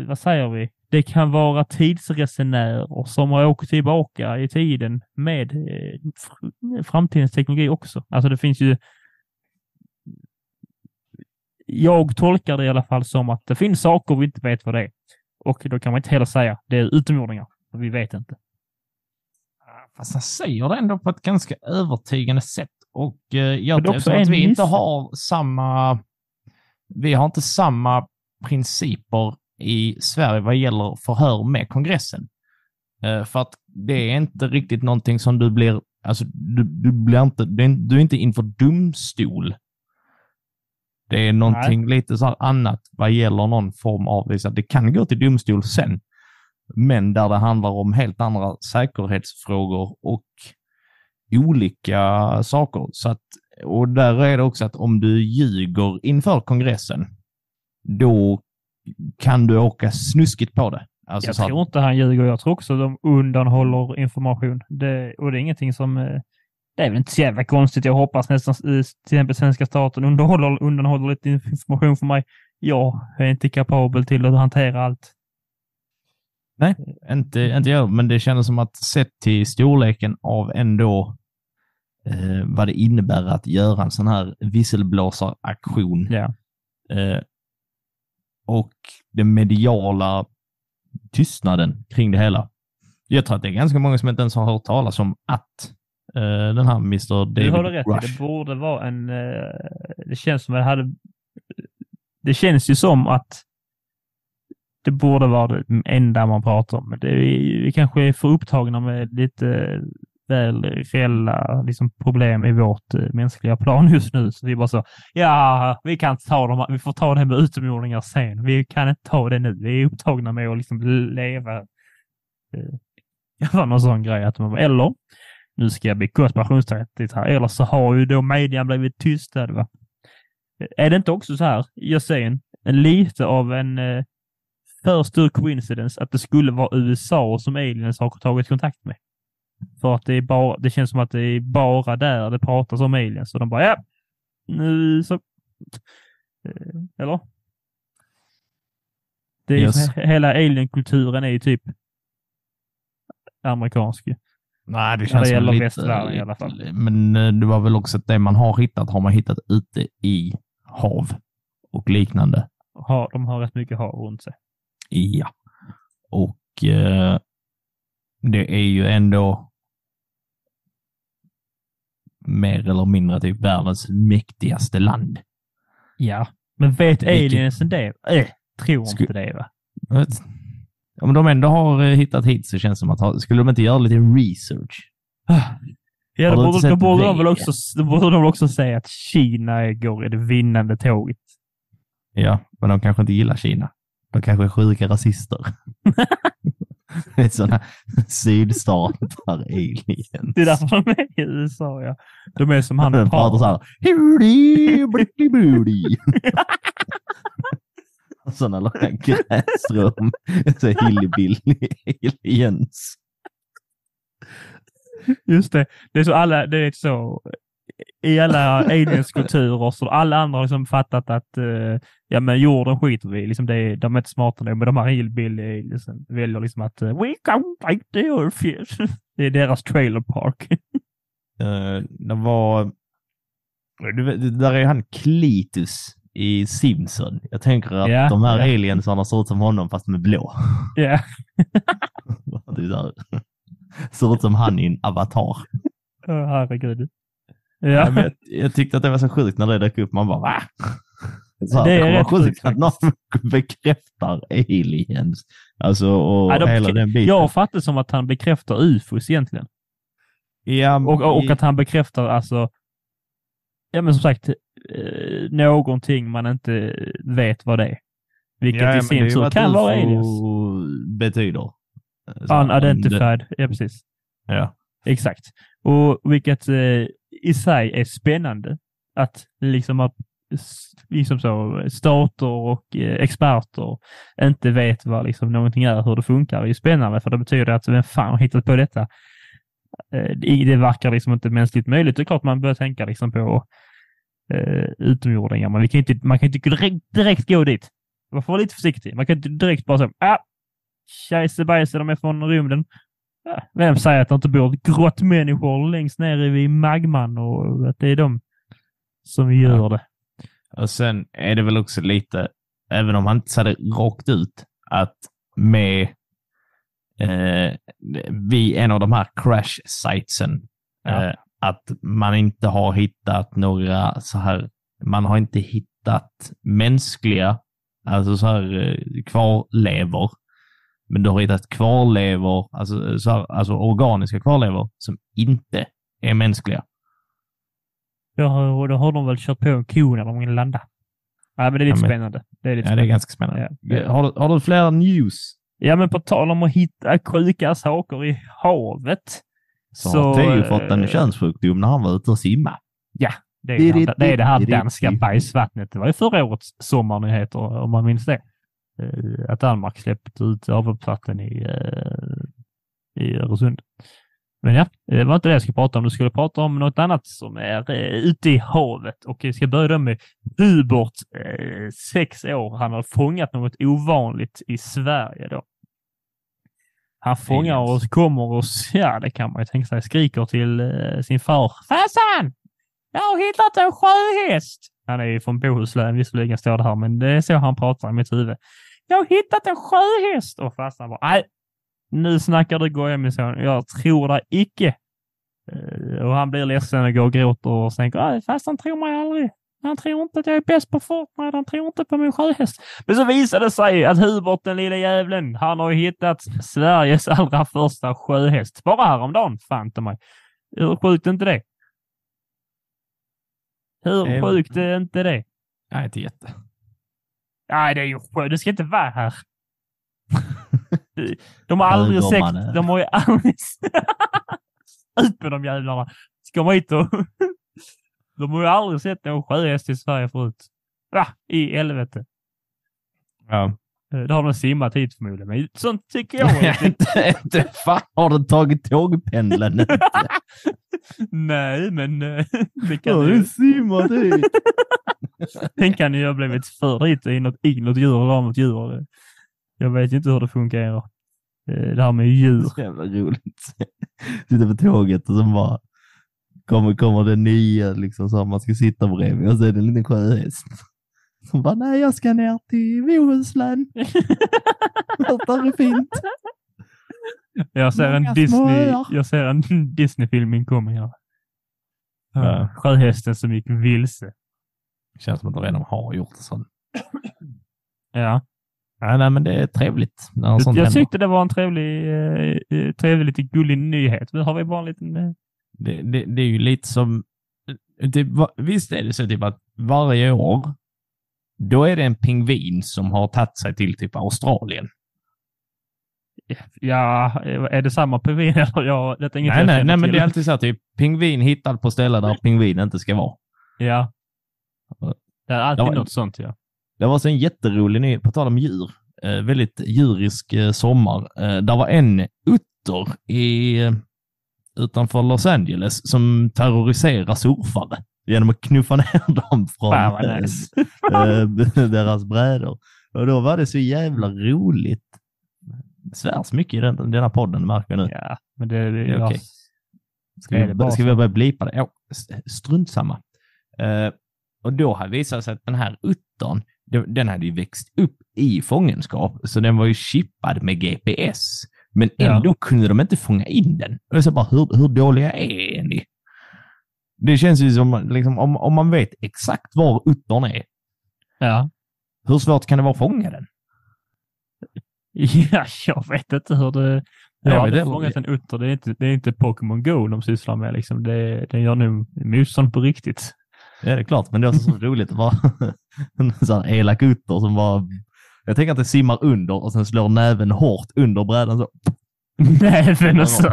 vad säger vi, det kan vara tidsresenärer som har åkt tillbaka i tiden med eh, fr- framtidens teknologi också. Alltså det finns ju jag tolkar det i alla fall som att det finns saker vi inte vet vad det är. Och då kan man inte heller säga det är utomjordingar, för vi vet inte. Fast han säger det ändå på ett ganska övertygande sätt. Och eh, jag tror att vi inte har samma... Vi har inte samma principer i Sverige vad gäller förhör med kongressen. Eh, för att det är inte riktigt någonting som du blir... Alltså, du, du blir inte... det Du är inte inför domstol. Det är någonting lite så annat vad gäller någon form av... att Det kan gå till domstol sen, men där det handlar om helt andra säkerhetsfrågor och olika saker. Så att, och där är det också att om du ljuger inför kongressen, då kan du åka snuskigt på det. Alltså Jag så att- tror inte han ljuger. Jag tror också de undanhåller information. Det, och det är ingenting som... eh, Det är väl inte så jävla konstigt. Jag hoppas nästan eh, till exempel svenska staten undanhåller, undanhåller lite information för mig. Jag är inte kapabel till att hantera allt. Inte, inte jag, men det kändes som att sett till storleken av ändå eh, vad det innebär att göra en sån här visselblåsaraktion Ja. eh, och den mediala tystnaden kring det hela. Jag tror att det är ganska många som inte ens har hört talas om att eh, den här Mr. Du David har rätt. Rush. Det borde vara en... eh, Det känns som att det hade... Det känns ju som att det borde vara det enda man pratar om. Det vi kanske är för upptagna med lite väl reella liksom, problem i vårt eh, mänskliga plan just nu. Så vi bara så, ja, vi kan inte ta dem, vi får ta det med utomjordingar sen. Vi kan inte ta det nu. Vi är upptagna med att liksom leva. Eh, Det var någon sån grej att man bara, eller nu ska jag bli konspirationsteoretisk här, eller så har ju då media blivit tystad. Va? Eh, är det inte också så här, jag säger en, en lite av en eh, för stor coincidence att det skulle vara USA som aliens har tagit kontakt med? För att det, är bara, det känns som att det är bara där det pratas om aliens. Och de bara, ja, nu så... Eh, Eller? Det är Yes. Hela alienkulturen är ju typ amerikansk. Nej, det känns det gäller lite, västvärlden i alla fall. Men eh, det var väl också att det man har hittat har man hittat ute i hav och liknande. Har, de har rätt mycket hav runt sig. Ja. Och eh, det är ju ändå mer eller mindre typ världens mäktigaste land. Ja. Men vet aliensen det? Äh, tror Sku- inte det va? Om de ändå har eh, hittat hit så känns det som att skulle de inte göra lite research? Ja, inte borde, då borde de det? väl också, då borde de också säga att Kina går i det vinnande tåget. Ja, men de kanske inte gillar Kina. De kanske är sjuka rasister. det är sådana sydstater aliens. Det är därför de är i USA, ja. De är som han De pratar så här. Sådana långa gräsrum. Så hillbilly aliens. Just det. Det är så alla, det är så i alla alienskulturer så alla andra har liksom fattat att eh, ja men jorden skiter vi liksom det De är inte smarta nog, men de här hillbilly aliensen väljer liksom att eh, we can't like the earth. Det är deras trailer park. Uh, det var... Det där är han Klitus i Simpson. Jag tänker att Ja, de här ja. aliensarna ser ut som honom fast med blå. Ja, Det är där. Ser ut som han i en avatar. Åh, herregud. Ja. Ja, jag, jag tyckte att det var så sjukt när det dök upp. Man bara va? Så Det är rätt sjukt att någon bekräftar aliens. Alltså och Ja, de hela den biten. jag fattar som att han bekräftar ufos egentligen. ja, Och, och i- att han bekräftar alltså, ja men som sagt, eh, någonting man inte vet vad det är. Vilket ja, i sin tur kan vara aliens. betyder. Så det- Unidentified, ja precis. Ja. Exakt. Och vilket eh, i sig är spännande. Att liksom att liksom så, stater och eh, experter inte vet vad liksom någonting är, hur det funkar. Det är spännande för det betyder att vem fan har hittat på detta? Eh, det, verkar liksom inte mänskligt möjligt. Det är klart man börjar tänka liksom på eh, utomjordingar, men vi kan inte, man kan inte direkt, direkt gå dit. Man får vara lite försiktig. Man kan inte direkt bara säga ah, tjejsebajse, de är från rymden. Ja, Vem säger att det inte bor grottmänniskor längst ner vid magman och att det är de som gör det? Och sen är det väl också lite, även om han inte sa det rakt ut, att med eh, vid en av de här crash sitesen, Ja. eh, att man inte har hittat några så här, man har inte hittat mänskliga, alltså så här eh, kvarlevor, men du har hittat kvarlevor, alltså, så här, alltså organiska kvarlevor som inte är mänskliga. Ja, och då har de väl kört på en ko när de vill landa. Ja, men det är lite Ja, men- spännande. Det är lite Ja, det är spännande. ganska spännande. Ja. Har, du, har du fler news? Ja, men på tal om att hitta sjuka saker i havet. Så, Så, har Theo fått en eh, könssjukdom när han var ute och simma. Det är, det, det, är det här danska bajsvattnet. Det var ju förra årets sommarnyheter, om man minns det. Eh, Att Danmark släppte ut avloppsvatten i, eh, i Öresund. Men ja, det var inte det jag skulle prata om. Du skulle prata om något annat som är eh, ute i havet. Och vi ska börja med Hubert, sex år. Han har fångat något ovanligt i Sverige då. Han fångar och kommer och, ja det kan man ju tänka sig, skriker till sin far. Farsan! Jag har hittat en sjöhäst! Han är ju från Bohuslän visserligen står det här, men det är så han pratar i mitt huvud. Jag har hittat en sjöhäst! Och farsan bara, nej, nu snackar du goja min son. Jag tror det icke. Eh, och han blir ledsen och går och gråter och tänker, "Aj, farsan tror mig aldrig. Han tror inte att jag är bäst på Fortnite. Han tror inte på min sjöhäst. Men så visade det sig att Hubert, den lilla jävlen, han har ju hittat Sveriges allra första sjöhäst. Bara häromdagen, fan ta mig. Hur sjukt är inte det? Hur sjukt är inte det? Nej, inte jätte. Nej, det är ju sjukt. Du ska inte vara här. De har aldrig sett... De har ju aldrig... Ut med de jävlarna. Ska komma hit och... De har ju aldrig sett någon sjöhäst i Sverige förut. Va? I helvete. Ja. Eh, Det har de simmat hit förmodligen. Men sånt tycker jag är inte, inte fan har du tagit tågpendeln? Nej, men eh, det kan Har ju... du simmat hit? Den kan ju ha blivit för dit i något, i något djur eller av något djur. Jag vet inte hur det fungerar. Eh, Det här med djur. Så jävla roligt. Sitta på tåget och så bara kommer, kommer det nya liksom så man ska sitta bredvid och så är det en liten sjöhäst. Som bara, nej jag ska ner till Bohuslän. Där är fint. Jag ser en Disney, jag ser en Disney-film incoming här. Ja. Sjöhästen som gick vilse. Känns som att de redan har gjort det sånt. Ja. Ja, nej, men det är trevligt när Jag händer. tyckte det var en trevlig, eh, eh, trevlig lite gullig nyhet. Nu har vi bara en liten... eh, Det, det, det är ju lite som... Det, va- visst är det så typ att varje år, då är det en pingvin som har tagit sig till typ Australien. Ja, är det samma pingvin? Ja, detta är inget Nej, nej, nej, men det är alltid så här, typ pingvin hittad på ställen där pingvin inte ska vara. Ja. Det är alltid Det var- något sånt, ja. Det var så en jätterolig nyhet, på tal om djur, eh, väldigt djurisk eh, sommar. Eh, där var en utter i, eh, utanför Los Angeles som terroriserar surfare genom att knuffa ner dem från Fan vad eh, nice. eh, deras brädor. Och då var det så jävla roligt. Det svärs mycket i den, denna podden märker jag nu. Ja, men det, det, Det är ja. okej. Ska, vi, ska så? vi börja blipa det? Ja, strunt samma. Eh, och då har visat sig att den här uttern, den- hade ju växt upp i fångenskap, så den var ju chippad med GPS. Men Ja. ändå kunde de inte fånga in den. Och jag sa bara, hur, hur dåliga är ni? Det känns ju som, liksom, om, om man vet exakt var uttern är, ja. hur svårt kan det vara att fånga den? Ja, jag vet inte hur det... Jag har aldrig fångat en utter. Det är inte, det är inte Pokémon Go de sysslar med. Liksom. Det, den gör nog motstånd på riktigt. Ja, det är klart, men det är också så roligt att vara en sån här elak utter som bara... Jag tänker att det simmar under och sen slår näven hårt under brädan så. Näven och så.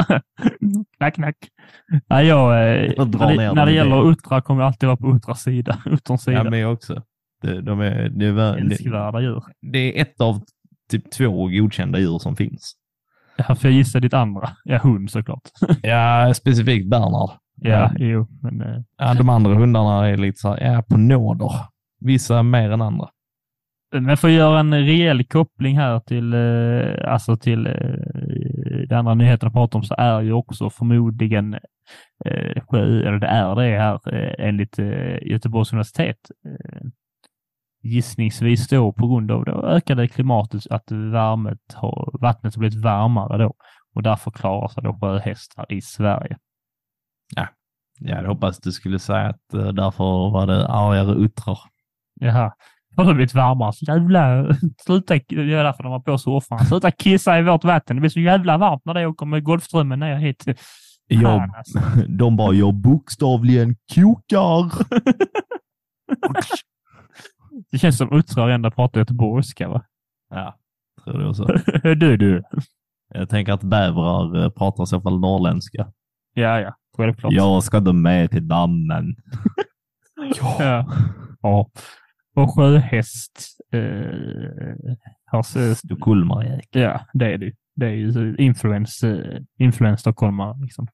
knack, knack. Ja, jag, eh, Jag när det, när det gäller uttrar kommer jag alltid vara på Uttrars sida. Uttrons sida. Ja, men jag också. Det, de är, det, är, Älskvärda djur. det är ett av typ två godkända djur som finns. Ja, för jag gissar ditt andra. Ja, hund såklart. Ja, specifikt Bernhard. Ja, jo, men eh, Ja, de andra hundarna är lite så här, ja, på nåder. Vissa mer än andra. Men för att göra en rejäl koppling här till, eh, alltså till den andra nyheten jag pratar om så är ju också förmodligen eh, sjö, eller det är det här eh, enligt eh, Göteborgs universitet. Eh, gissningsvis då på grund av det ökade klimatet, att värmet har, vattnet har blivit varmare då och därför klarar sig då sjöhästar i Sverige. Jag hade hoppats du skulle säga att eh, därför var det argare uttrar. Jaha. Har blivit varmare? Så jävla... Sluta... Det är därför de har på sofforna. Sluta kissa i vårt vatten. Det blir så jävla varmt när det åker med Golfströmmen ner hit. Jag, Fan, alltså. de bara, jag bokstavligen kokar. Det känns som uttrar ändå pratar göteborgska, va? Ja, tror det också. du, du. Jag tänker att bävrar eh, pratar i så fall norrländska. Ja, ja. Självklart. Jag ska då med till dammen. Ja. ja. Och sjöhäst. Eh, har Stockholmare. ja, det är det. Det är ju influens, eh, influens stockholmare liksom.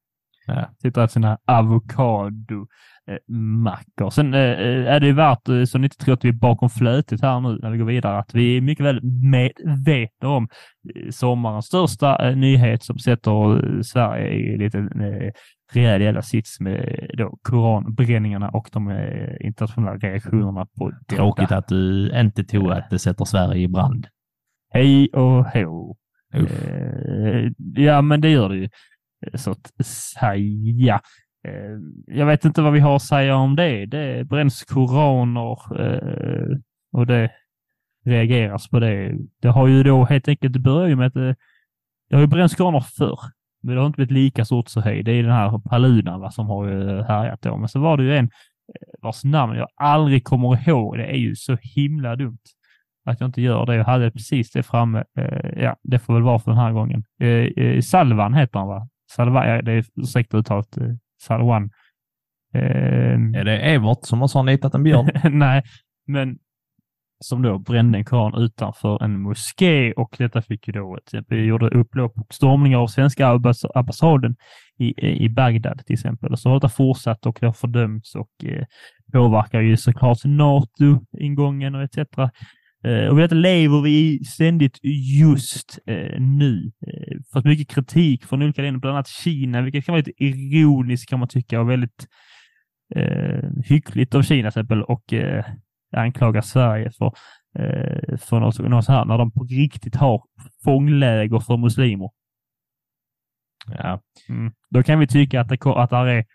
Ja. Sitter att sina avokado eh, mackor. Sen eh, är det ju värt, eh, så ni inte tror att vi är bakom flötet här nu när vi går vidare, att vi är mycket väl medvetna om eh, sommarens största eh, nyhet som sätter eh, Sverige i lite eh, rejäl jävla sits med då koranbränningarna och de eh, internationella reaktionerna på detta. Tråkigt att du inte tog att det sätter Sverige i brand. Hej och hå. Eh, ja, men det gör det ju. Eh, så att säga. Eh, jag vet inte vad vi har att säga om det. Det bränns koraner eh, och det reageras på det. Det har ju då helt enkelt, det med att det, det har ju bränts koraner förr. Men det har inte blivit lika stort så hej. Det är den här Paludan va, som har ju härjat då. Men så var det ju en vars namn jag aldrig kommer ihåg. Det är ju så himla dumt att jag inte gör det. Jag hade precis det framme. Ja, det får väl vara för den här gången. Salvan heter han va? Salvan, det är ursäkta uttalet. Eh, Salwan. Eh, Är det Evert som har anlitat en björn? nej, men som då brände en koran utanför en moské och detta fick ju då ett, vi gjorde upplopp och stormningar av svenska ambass- ambassaden i, i Bagdad till exempel. Och så har detta fortsatt och det har fördömts och eh, påverkar ju såklart NATO-ingången och etc. Eh, och detta lever vi ständigt just eh, nu. Eh, fått mycket kritik från olika länder, bland annat Kina, vilket kan vara lite ironiskt kan man tycka och väldigt eh, hyckligt av Kina till exempel och eh, anklagar Sverige för, eh, för något, något så här när de på riktigt har fångläger för muslimer. Ja. Mm. Då kan vi tycka att det, att det är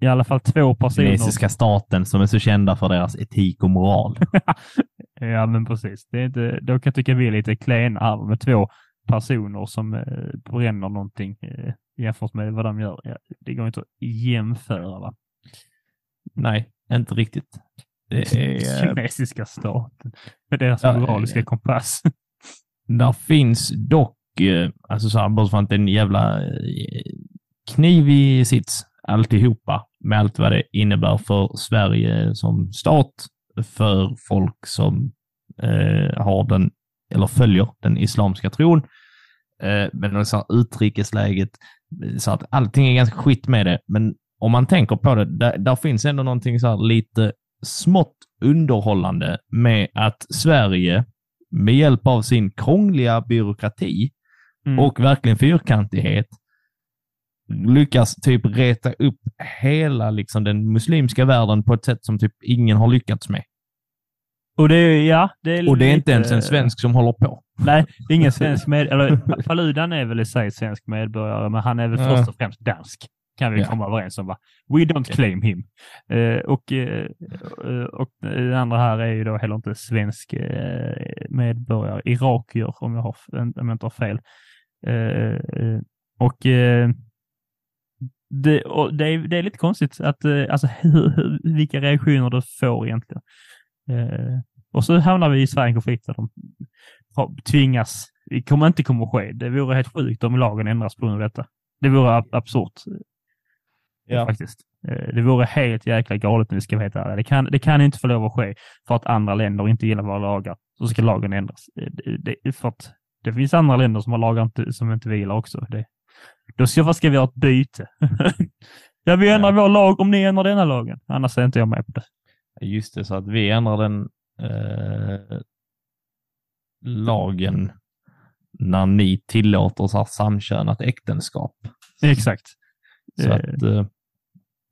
i alla fall två personer. Kinesiska staten som är så kända för deras etik och moral. Ja, men precis. Det är inte, då kan jag tycka vi är lite klena här med två personer som eh, bränner någonting eh, jämfört med vad de gör. Ja, det går inte att jämföra. Va? Nej, inte riktigt. Det är, Kinesiska staten med deras Ja, moraliska eh, kompass. där finns dock, eh, alltså så här, bara för att det är en jävla eh, knivig sits alltihopa med allt vad det innebär för Sverige som stat, för folk som eh, har den, eller följer den islamska tron. Eh, men så här, utrikesläget, så att allting är ganska skit med det. Men om man tänker på det, där, där finns ändå någonting så lite smått underhållande med att Sverige med hjälp av sin krångliga byråkrati Mm. och verkligen fyrkantighet lyckas typ reta upp hela liksom, den muslimska världen på ett sätt som typ ingen har lyckats med. Och det är, ja, det är Och det är inte lite- ens en svensk som håller på. Nej, det är ingen svensk med, eller Paludan är väl i sig svensk medborgare, men han är väl Ja. först och främst dansk. Kan vi Ja. komma överens om. Va? We don't claim him. Eh, och, eh, eh, och det andra här är ju då heller inte svensk eh, medborgare. Irakier, om jag, har, om jag inte har fel. Eh, eh, och eh, det, det, är, det är lite konstigt att, eh, alltså, hur, hur, vilka reaktioner det får egentligen. Eh, och så hamnar vi i Sverige en konflikt där de tvingas, det kommer inte komma att ske. Det vore helt sjukt om lagen ändras på grund av detta. Det vore ab absurt. Ja. Faktiskt. Eh, Det vore helt jäkla galet om vi ska veta det. Det kan, det kan inte få lov att ske för att andra länder inte gillar våra lagar. Så ska lagen ändras. Eh, Det, det, för att det finns andra länder som har lagar inte, som inte vi gillar också. Det, då ska, vad ska vi ha ett byte? ja, vi ändrar vår lag om ni ändrar denna lagen. Annars är inte jag med på det. Just det, så att vi ändrar den eh, lagen när ni tillåter så här samkönat äktenskap. Exakt. Så Eh, att, eh,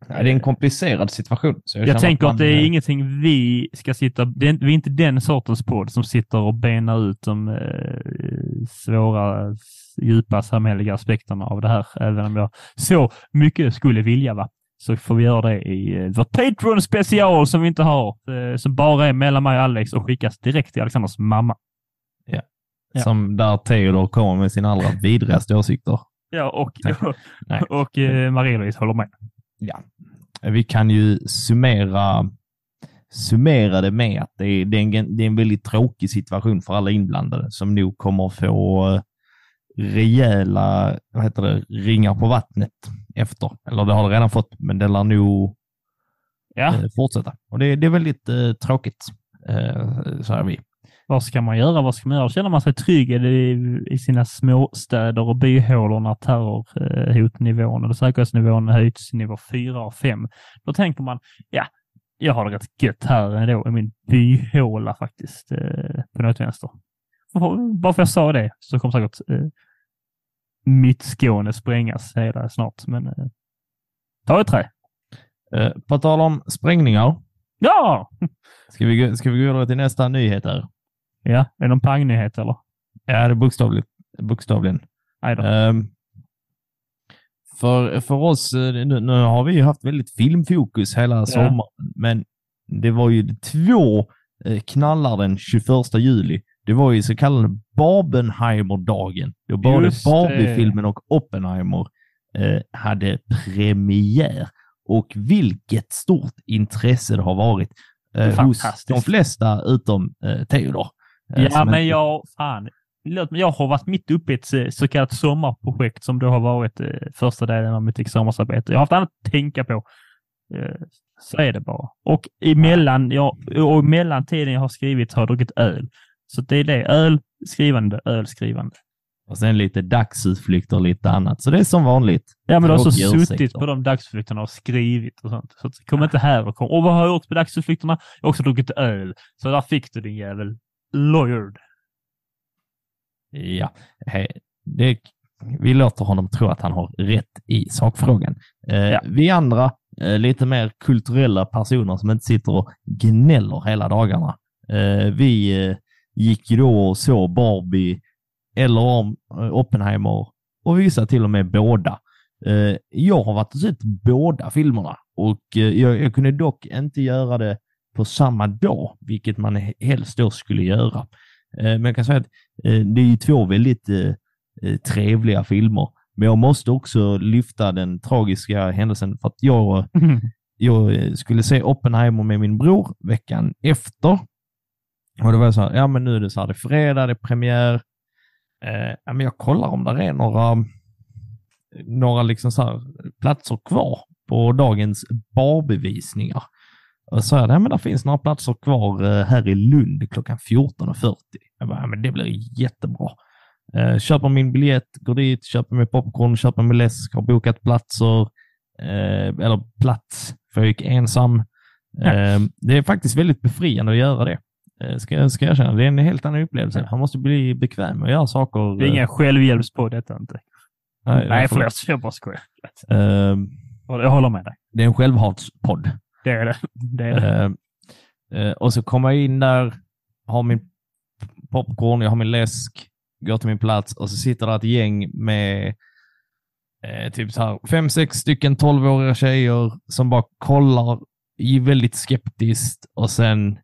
nej, det är en komplicerad situation. Jag Jag tänker att man, det är eh, ingenting vi ska sitta... Det är, vi är inte den sortens podd som sitter och benar ut de eh, svåra, djupa samhälleliga aspekterna av det här. Även om jag så mycket skulle vilja, va? Så får vi göra det i eh, vårt Patreon special som vi inte har. Eh, som bara är mellan mig och Alex och skickas direkt till Alexanders mamma. ja. Som där Theodor kommer med sina allra vidrigaste åsikter. Ja, och, Nej. och eh, Marie-Louise håller med. Ja. Vi kan ju summera, summera det med att det är, det, är en, det är en väldigt tråkig situation för alla inblandade som nog kommer få rejäla vad heter det, ringar på vattnet efter. Eller det har det redan fått, men det lär nog Ja, eh, fortsätta. Och det, det är väldigt eh, tråkigt, eh, är vi. vad ska man göra? Vad ska man göra? Känner man sig trygg i, i sina småstäder och byhålor när terrorhotnivån eller säkerhetsnivån höjts till nivå 4 och 5? Då tänker man, ja, jag har det rätt gött här ändå i min byhåla faktiskt, eh, på något vänster. Bara för jag sa det så kommer säkert eh, mitt Skåne sprängas hela snart, men eh, ta ett trä. Eh, på tal om sprängningar, Ja! ska vi, gå- ska vi gå vidare till nästa nyhet här? Ja, är det någon pangnyhet eller? Ja, det är bokstavligt, bokstavligen. Ehm, för, för oss, eh, nu, nu har vi ju haft väldigt filmfokus hela sommaren, men det var ju två eh, knallar den 21 juli. Det var ju så kallade Barbenheimer-dagen, då både. Barbie-filmen och Oppenheimer eh, hade premiär. Och vilket stort intresse det har varit eh, hos de flesta utom eh, Theodor. Eh, Ja, men inte- jag, fan. Jag har varit mitt uppe i ett eh, så kallat sommarprojekt som då har varit eh, första delen av mitt examensarbete. Jag har haft annat att tänka på. Eh, så är det bara. Och emellan, jag, och mellan tiden jag har skrivit har jag druckit öl. Så det är det. Öl, skrivande, öl, skrivande. Och sen lite dagsutflykter och lite annat. Så det är som vanligt. Ja, men du har så suttit på de dagsutflykterna och skrivit och sånt. Så kom inte här och kom. Och vad har jag gjort på dagsutflykterna? Jag har också druckit öl. Så där fick du din jävel. Lawyered. Ja, he, det, vi låter honom tro att han har rätt i sakfrågan. Eh, Ja. Vi andra, eh, lite mer kulturella personer som inte sitter och gnäller hela dagarna. Eh, vi eh, gick ju då och såg Barbie eller om eh, Oppenheimer och vissa till och med båda. Eh, jag har varit och sett båda filmerna och eh, jag, jag kunde dock inte göra det på samma dag, vilket man he- helst då skulle göra. Men jag kan säga att det är ju två väldigt trevliga filmer. Men jag måste också lyfta den tragiska händelsen för att jag, jag skulle se Oppenheimer med min bror veckan efter. Och det var så här, ja men nu är det så här, det är fredag, det är premiär. Eh, ja, men jag kollar om det är några, några liksom så här platser kvar på dagens barbevisningar. Och så sa jag, ja men det finns några platser kvar eh, här i Lund klockan 14.40. Jag bara, ja, men det blir jättebra. Eh, köper min biljett, går dit, köper mig popcorn, köper mig läsk, har bokat platser, eh, eller plats, för jag gick ensam. Eh, det är faktiskt väldigt befriande att göra det. Eh, ska, jag- ska jag erkänna. Det är en helt annan upplevelse. Man måste bli bekväm med att göra saker. Det är ingen självhjälpspodd detta inte. Nej, Nej, förlåt. förlåt. Jag bara skojar. Eh, Jag håller med dig. det är en självhatspodd. Det är det. det, är det. Eh, eh, och så kommer jag in där, har min popcorn, jag har min läsk, går till min plats och så sitter det ett gäng med eh, typ så här fem, sex stycken tolvåriga tjejer som bara kollar väldigt skeptiskt och sen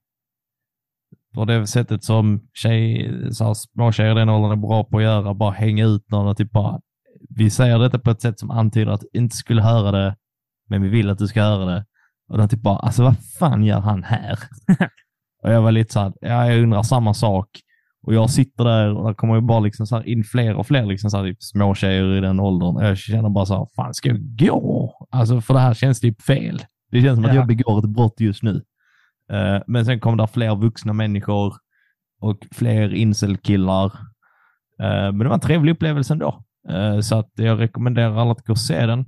på det sättet som tjej, så här, små tjejer i den åldern är bra på att göra, bara hänga ut någon och typ bara, vi säger detta på ett sätt som antyder att du inte skulle höra det, men vi vill att du ska höra det. Och de typ bara, alltså vad fan gör han här? och jag var lite så här, ja, jag undrar samma sak. Och jag sitter där och det kommer ju bara liksom så in fler och fler liksom så här, typ små tjejer i den åldern. Och jag känner bara så här, fan ska jag gå? alltså för det här känns typ fel. Det känns som att Ja. jag begår ett brott just nu. Eh, men sen kom det fler vuxna människor och fler incelkillar. Uh, men det var en trevlig upplevelse ändå. Eh, så att jag rekommenderar alla att gå och se den.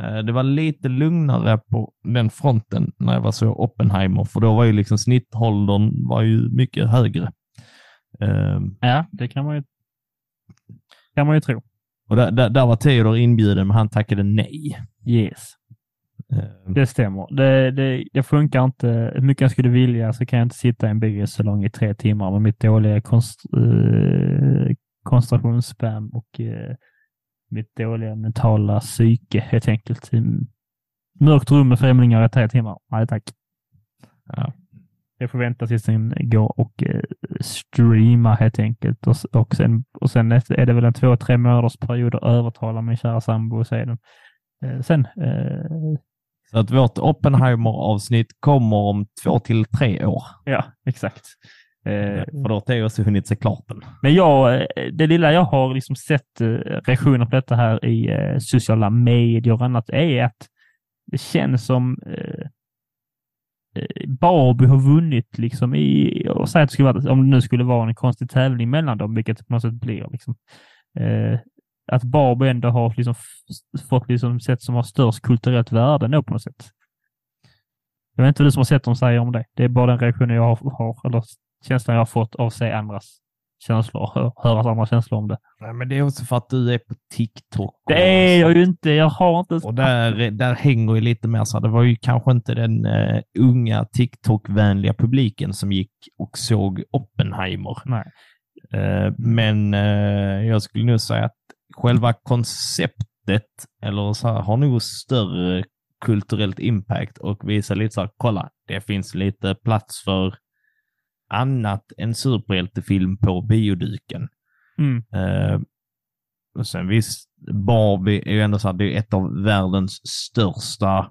Eh, det var lite lugnare på den fronten när jag var så Oppenheimer, för då var ju liksom snittåldern var ju mycket högre. Eh, Ja, det kan man ju, kan man ju tro. och där, där, där var Theodor inbjuden, men han tackade nej. Yes, Eh, det stämmer. Det, det, det funkar inte. Hur mycket jag skulle vilja så kan jag inte sitta i en biosalong i tre timmar med mitt dåliga konst, eh, koncentrationsspam och eh, mitt dåliga mentala psyke helt enkelt. Mörkt rum med främlingar i tre timmar. Nej tack. Ja. Jag får vänta tills den går och eh, streama helt enkelt. Och, och, sen, och sen är det väl en två, tre månaders period att övertala min kära sambo att se den. Eh, sen, eh, Så att vårt Oppenheimer-avsnitt kommer om två till tre år. ja, exakt. Eh, För då har också hunnit se klart den. Men jag, eh, det lilla jag har liksom sett eh, reaktioner på detta här i eh, sociala medier och annat är att det känns som eh, eh, Barbie har vunnit liksom i, och säg att det skulle vara, om det nu skulle vara en konstig tävling mellan dem, vilket det på något sätt blir liksom. Eh, att Barbie ändå har liksom fått liksom sätt som har störst kulturellt värde ändå på något sätt. Jag vet inte vad du som har sett dem säger om det. Det är bara den reaktionen jag har, har eller känslan jag har fått av att se andras känslor och hö- höra andra känslor om det. Nej, men det är också för att du är på TikTok. Det är jag ju inte. Jag har inte... Och där, där hänger ju lite mer så här, det var ju kanske inte den eh, unga TikTok-vänliga publiken som gick och såg Oppenheimer. Nej. Eh, men eh, jag skulle nog säga att själva konceptet eller så här, har nog större kulturellt impact och visar lite så här, kolla, det finns lite plats för annat än superhjältefilm på bioduken. Mm. Eh, och sen visst, Barbie är ju ändå så här, det är ett av världens största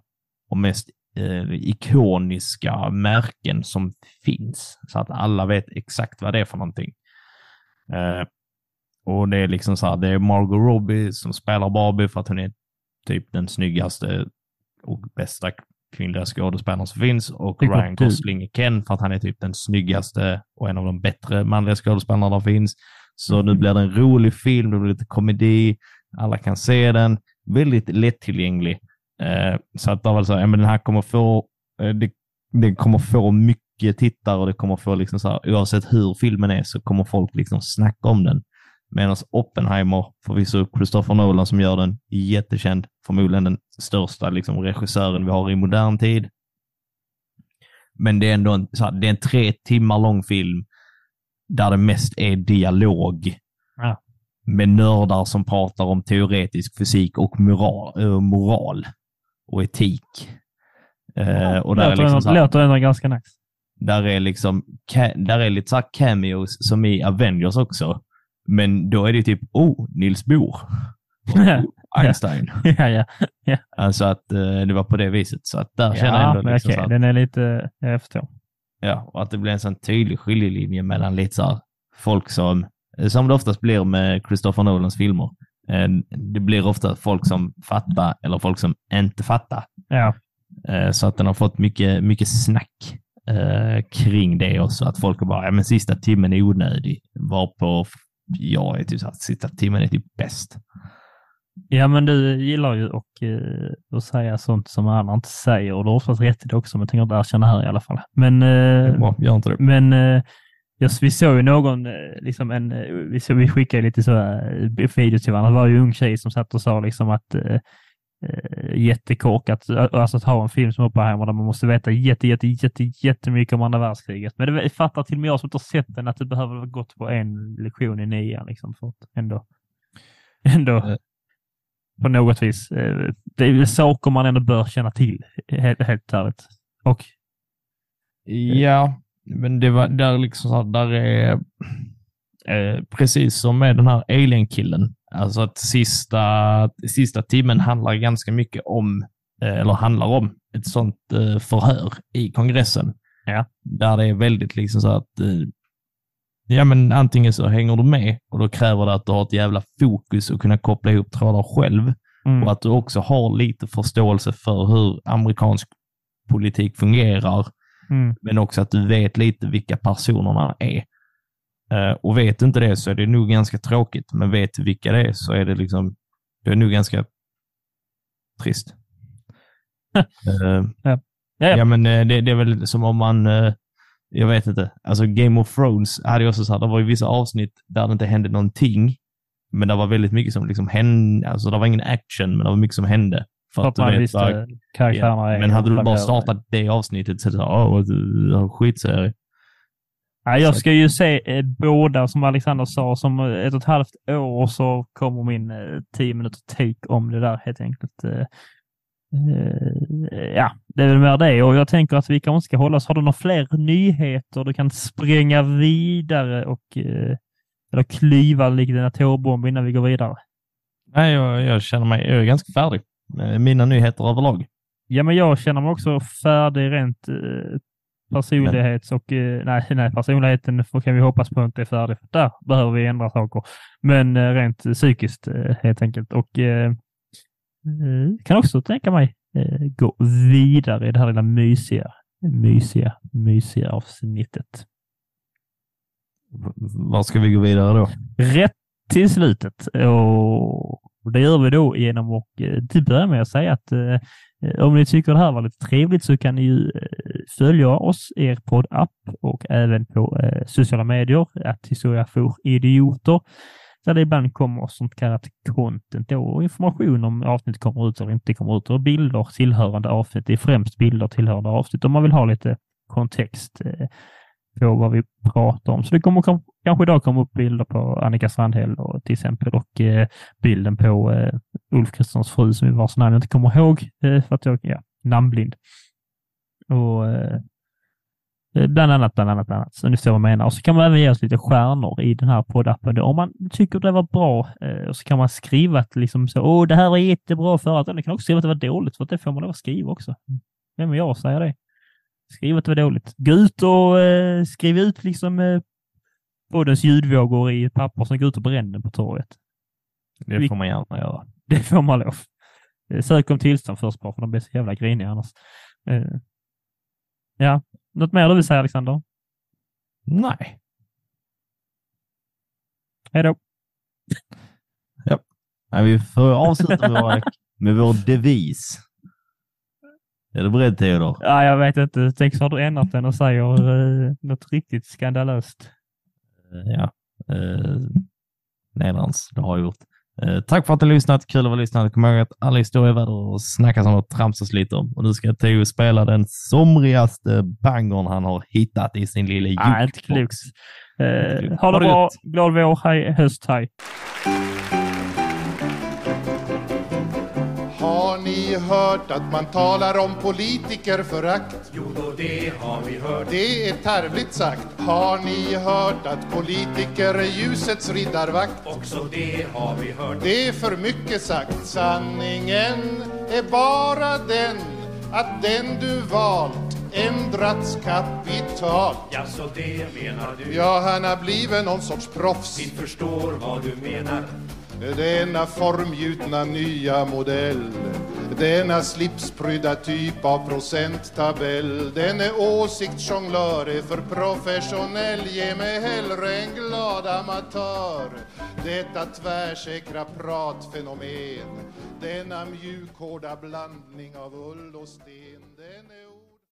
och mest eh, ikoniska märken som finns. Så att alla vet exakt vad det är för någonting. Eh, och det är liksom så här, det är Margot Robbie som spelar Barbie för att hon är typ den snyggaste och bästa kvinnliga skådespelaren som finns och Ryan Gosling är Ken för att han är typ den snyggaste och en av de bättre manliga skådespelarna där finns. Så nu blir det en rolig film, det blir lite komedi, alla kan se den, väldigt lättillgänglig. Eh, så att det var så här, ja, men den här kommer få, eh, det, den kommer få mycket tittare och det kommer få liksom så här, oavsett hur filmen är så kommer folk liksom snacka om den. Medan Oppenheimer, förvisso Christopher Nolan som gör den, jättekänd, förmodligen den största liksom, regissören vi har i modern tid. Men det är ändå en, här, det är en tre timmar lång film där det mest är dialog Ja. med nördar som pratar om teoretisk fysik och moral, eh, moral och etik. Eh, och där är, låter, liksom ändå, så här, låter ändå ganska nice. där är liksom där är lite så här cameos som i Avengers också. Men då är det typ, oh, Nils Bohr. Oh, Einstein. ja, ja. Alltså att eh, det var på det viset. Så att där känner jag ja ändå liksom så att, den är lite... Jag förstår. ja, och att det blir en sån tydlig skiljelinje mellan lite så här folk som, som det oftast blir med Christopher Nolans filmer. Eh, Det blir ofta folk som fattar eller folk som inte fattar. Ja, Eh, Så att den har fått mycket, mycket snack kring det också. Att folk bara, ja men sista timmen är onödig. Varpå jag är typ så att sista timmen är typ bäst. ja men du gillar ju och, eh, att säga sånt som andra inte säger och du har oftast rätt i det också, men jag tänker inte erkänna här i alla fall. Men, eh, Bra, gör inte det. men eh, just, vi såg ju någon, liksom en, vi, såg, vi skickade lite så här videos till varandra. Det var ju en ung tjej som satt och sa liksom att eh, jättekorkat, alltså att ha en film som Oppenheimer där man måste veta jätte, jätte, jätte, jättemycket om andra världskriget. Men det fattar till och med jag som inte har sett den att det behöver ha gått på en lektion i nian liksom för att ändå, ändå Eh. på något vis. eh, Det är saker man ändå bör känna till, helt, helt ärligt. Och Ja, men det var där liksom så här, där är eh, precis som med den här alien-killen. Alltså att sista, sista timmen handlar ganska mycket om, eh, eller handlar om, ett sånt eh, förhör i kongressen. Ja. Där det är väldigt liksom så att eh, Ja, men antingen så hänger du med och då kräver det att du har ett jävla fokus och kunna koppla ihop trådar själv. Mm. och att du också har lite förståelse för hur amerikansk politik fungerar, Mm. men också att du vet lite vilka personerna är. Eh, och vet du inte det så är det nog ganska tråkigt, men vet du vilka det är så är det liksom, det är nog ganska trist. Eh, Ja, ja. Men eh, det, det är väl som om man, jag vet inte, alltså Game of Thrones hade ju också så här, det var ju vissa avsnitt där det inte hände någonting, men det var väldigt mycket som liksom hände, alltså det var ingen action, men det var mycket som hände. För att du man vet visste karaktärerna ja. Men hade du bara startat det avsnittet så åh, du har skitserie. Nej, jag ska ju se eh, båda, som Alexander sa, som eh, ett och ett halvt år så kommer min eh, tio minuter take om det där helt enkelt. Eh, eh, ja, det är väl mer det och jag tänker att vi kanske ska hålla oss. Har du några fler nyheter du kan spränga vidare och eh, eller klyva likt en atombomb innan vi går vidare? Nej, jag, jag känner mig, jag är ganska färdig med mina nyheter överlag. Ja, men jag känner mig också färdig rent personlighets och eh, nej, nej, personligheten kan vi hoppas på inte är färdig. Där behöver vi ändra saker. Men eh, rent psykiskt eh, helt enkelt. Och eh, eh, kan också tänka mig eh, gå vidare i det här lilla mysiga, mysiga, mysiga avsnittet. Var ska vi gå vidare då? Rätt till slutet. Och det gör vi då genom att eh, till börja med att säga att eh, om ni tycker det här var lite trevligt så kan ni ju eh, följa oss, i er poddapp och även på eh, sociala medier, att historia för idioter. Där det ibland kommer sånt kallat content då, och information om avsnitt kommer ut eller inte kommer ut och bilder tillhörande avsnitt. Det är främst bilder tillhörande avsnitt om man vill ha lite kontext eh, på vad vi pratar om. Så det kommer kanske idag komma upp bilder på Annika Strandhäll och, till exempel och eh, bilden på eh, Ulf Kristerssons fru som vi vars namn jag inte kommer ihåg eh, för att jag är ja, namnblind. Och eh, eh, Bland annat, bland annat, bland annat. Så ni förstår vad jag menar. Och så kan man även ge oss lite stjärnor i den här poddappen. Om man tycker det var bra eh, så kan man skriva att liksom så, åh, det här var jättebra förut. Eller kan också skriva att det var dåligt, för att det får man lov att skriva också. Vem är jag säger det? Skriv att det var dåligt. Gå ut och eh, skriv ut liksom eh, poddens ljudvågor i ett papper som går ut och bränner på torget. Det får man gärna göra. Det får man lov. Eh, Sök om tillstånd först bara, för de blir så jävla griniga annars. Eh, ja, något mer du vill säga Alexander? Nej. Hej då. Nej, vi får avsluta med, våra, med vår devis. Är du beredd Theodor? Ja, jag vet inte. Tänk så har du ändrat den och säger eh, något riktigt skandalöst. Eh, Ja. Eh, Nedrans, det har jag gjort. Eh, tack för att du har lyssnat. Kul att vara lyssnad. Kom ihåg att alla historier är värda att snackas om och tramsas lite om. Och nu ska Theo spela den somrigaste bangern han har hittat i sin lilla Nej, inte jukebox. klokt. Eh, ha det bra. Glad vår. Hej, höst. Hej. Ni hört att man talar om politikerförakt? Jo då det har vi hört. Det är tarvligt sagt. Har ni hört att politiker är ljusets riddarvakt? Också det har vi hört. Det är för mycket sagt. Sanningen är bara den att den du valt ändrats kapitalt. Ja, så det menar du? Ja, han har blivit någon sorts proffs. Vi förstår vad du menar. Denna formgjutna nya modell Denna slipsprydda typ av procenttabell Denne åsiktsjonglör, är för professionell Ge mig hellre en glad amatör. Detta tvärsäkra pratfenomen Denna mjukhårda blandning av ull och sten Den är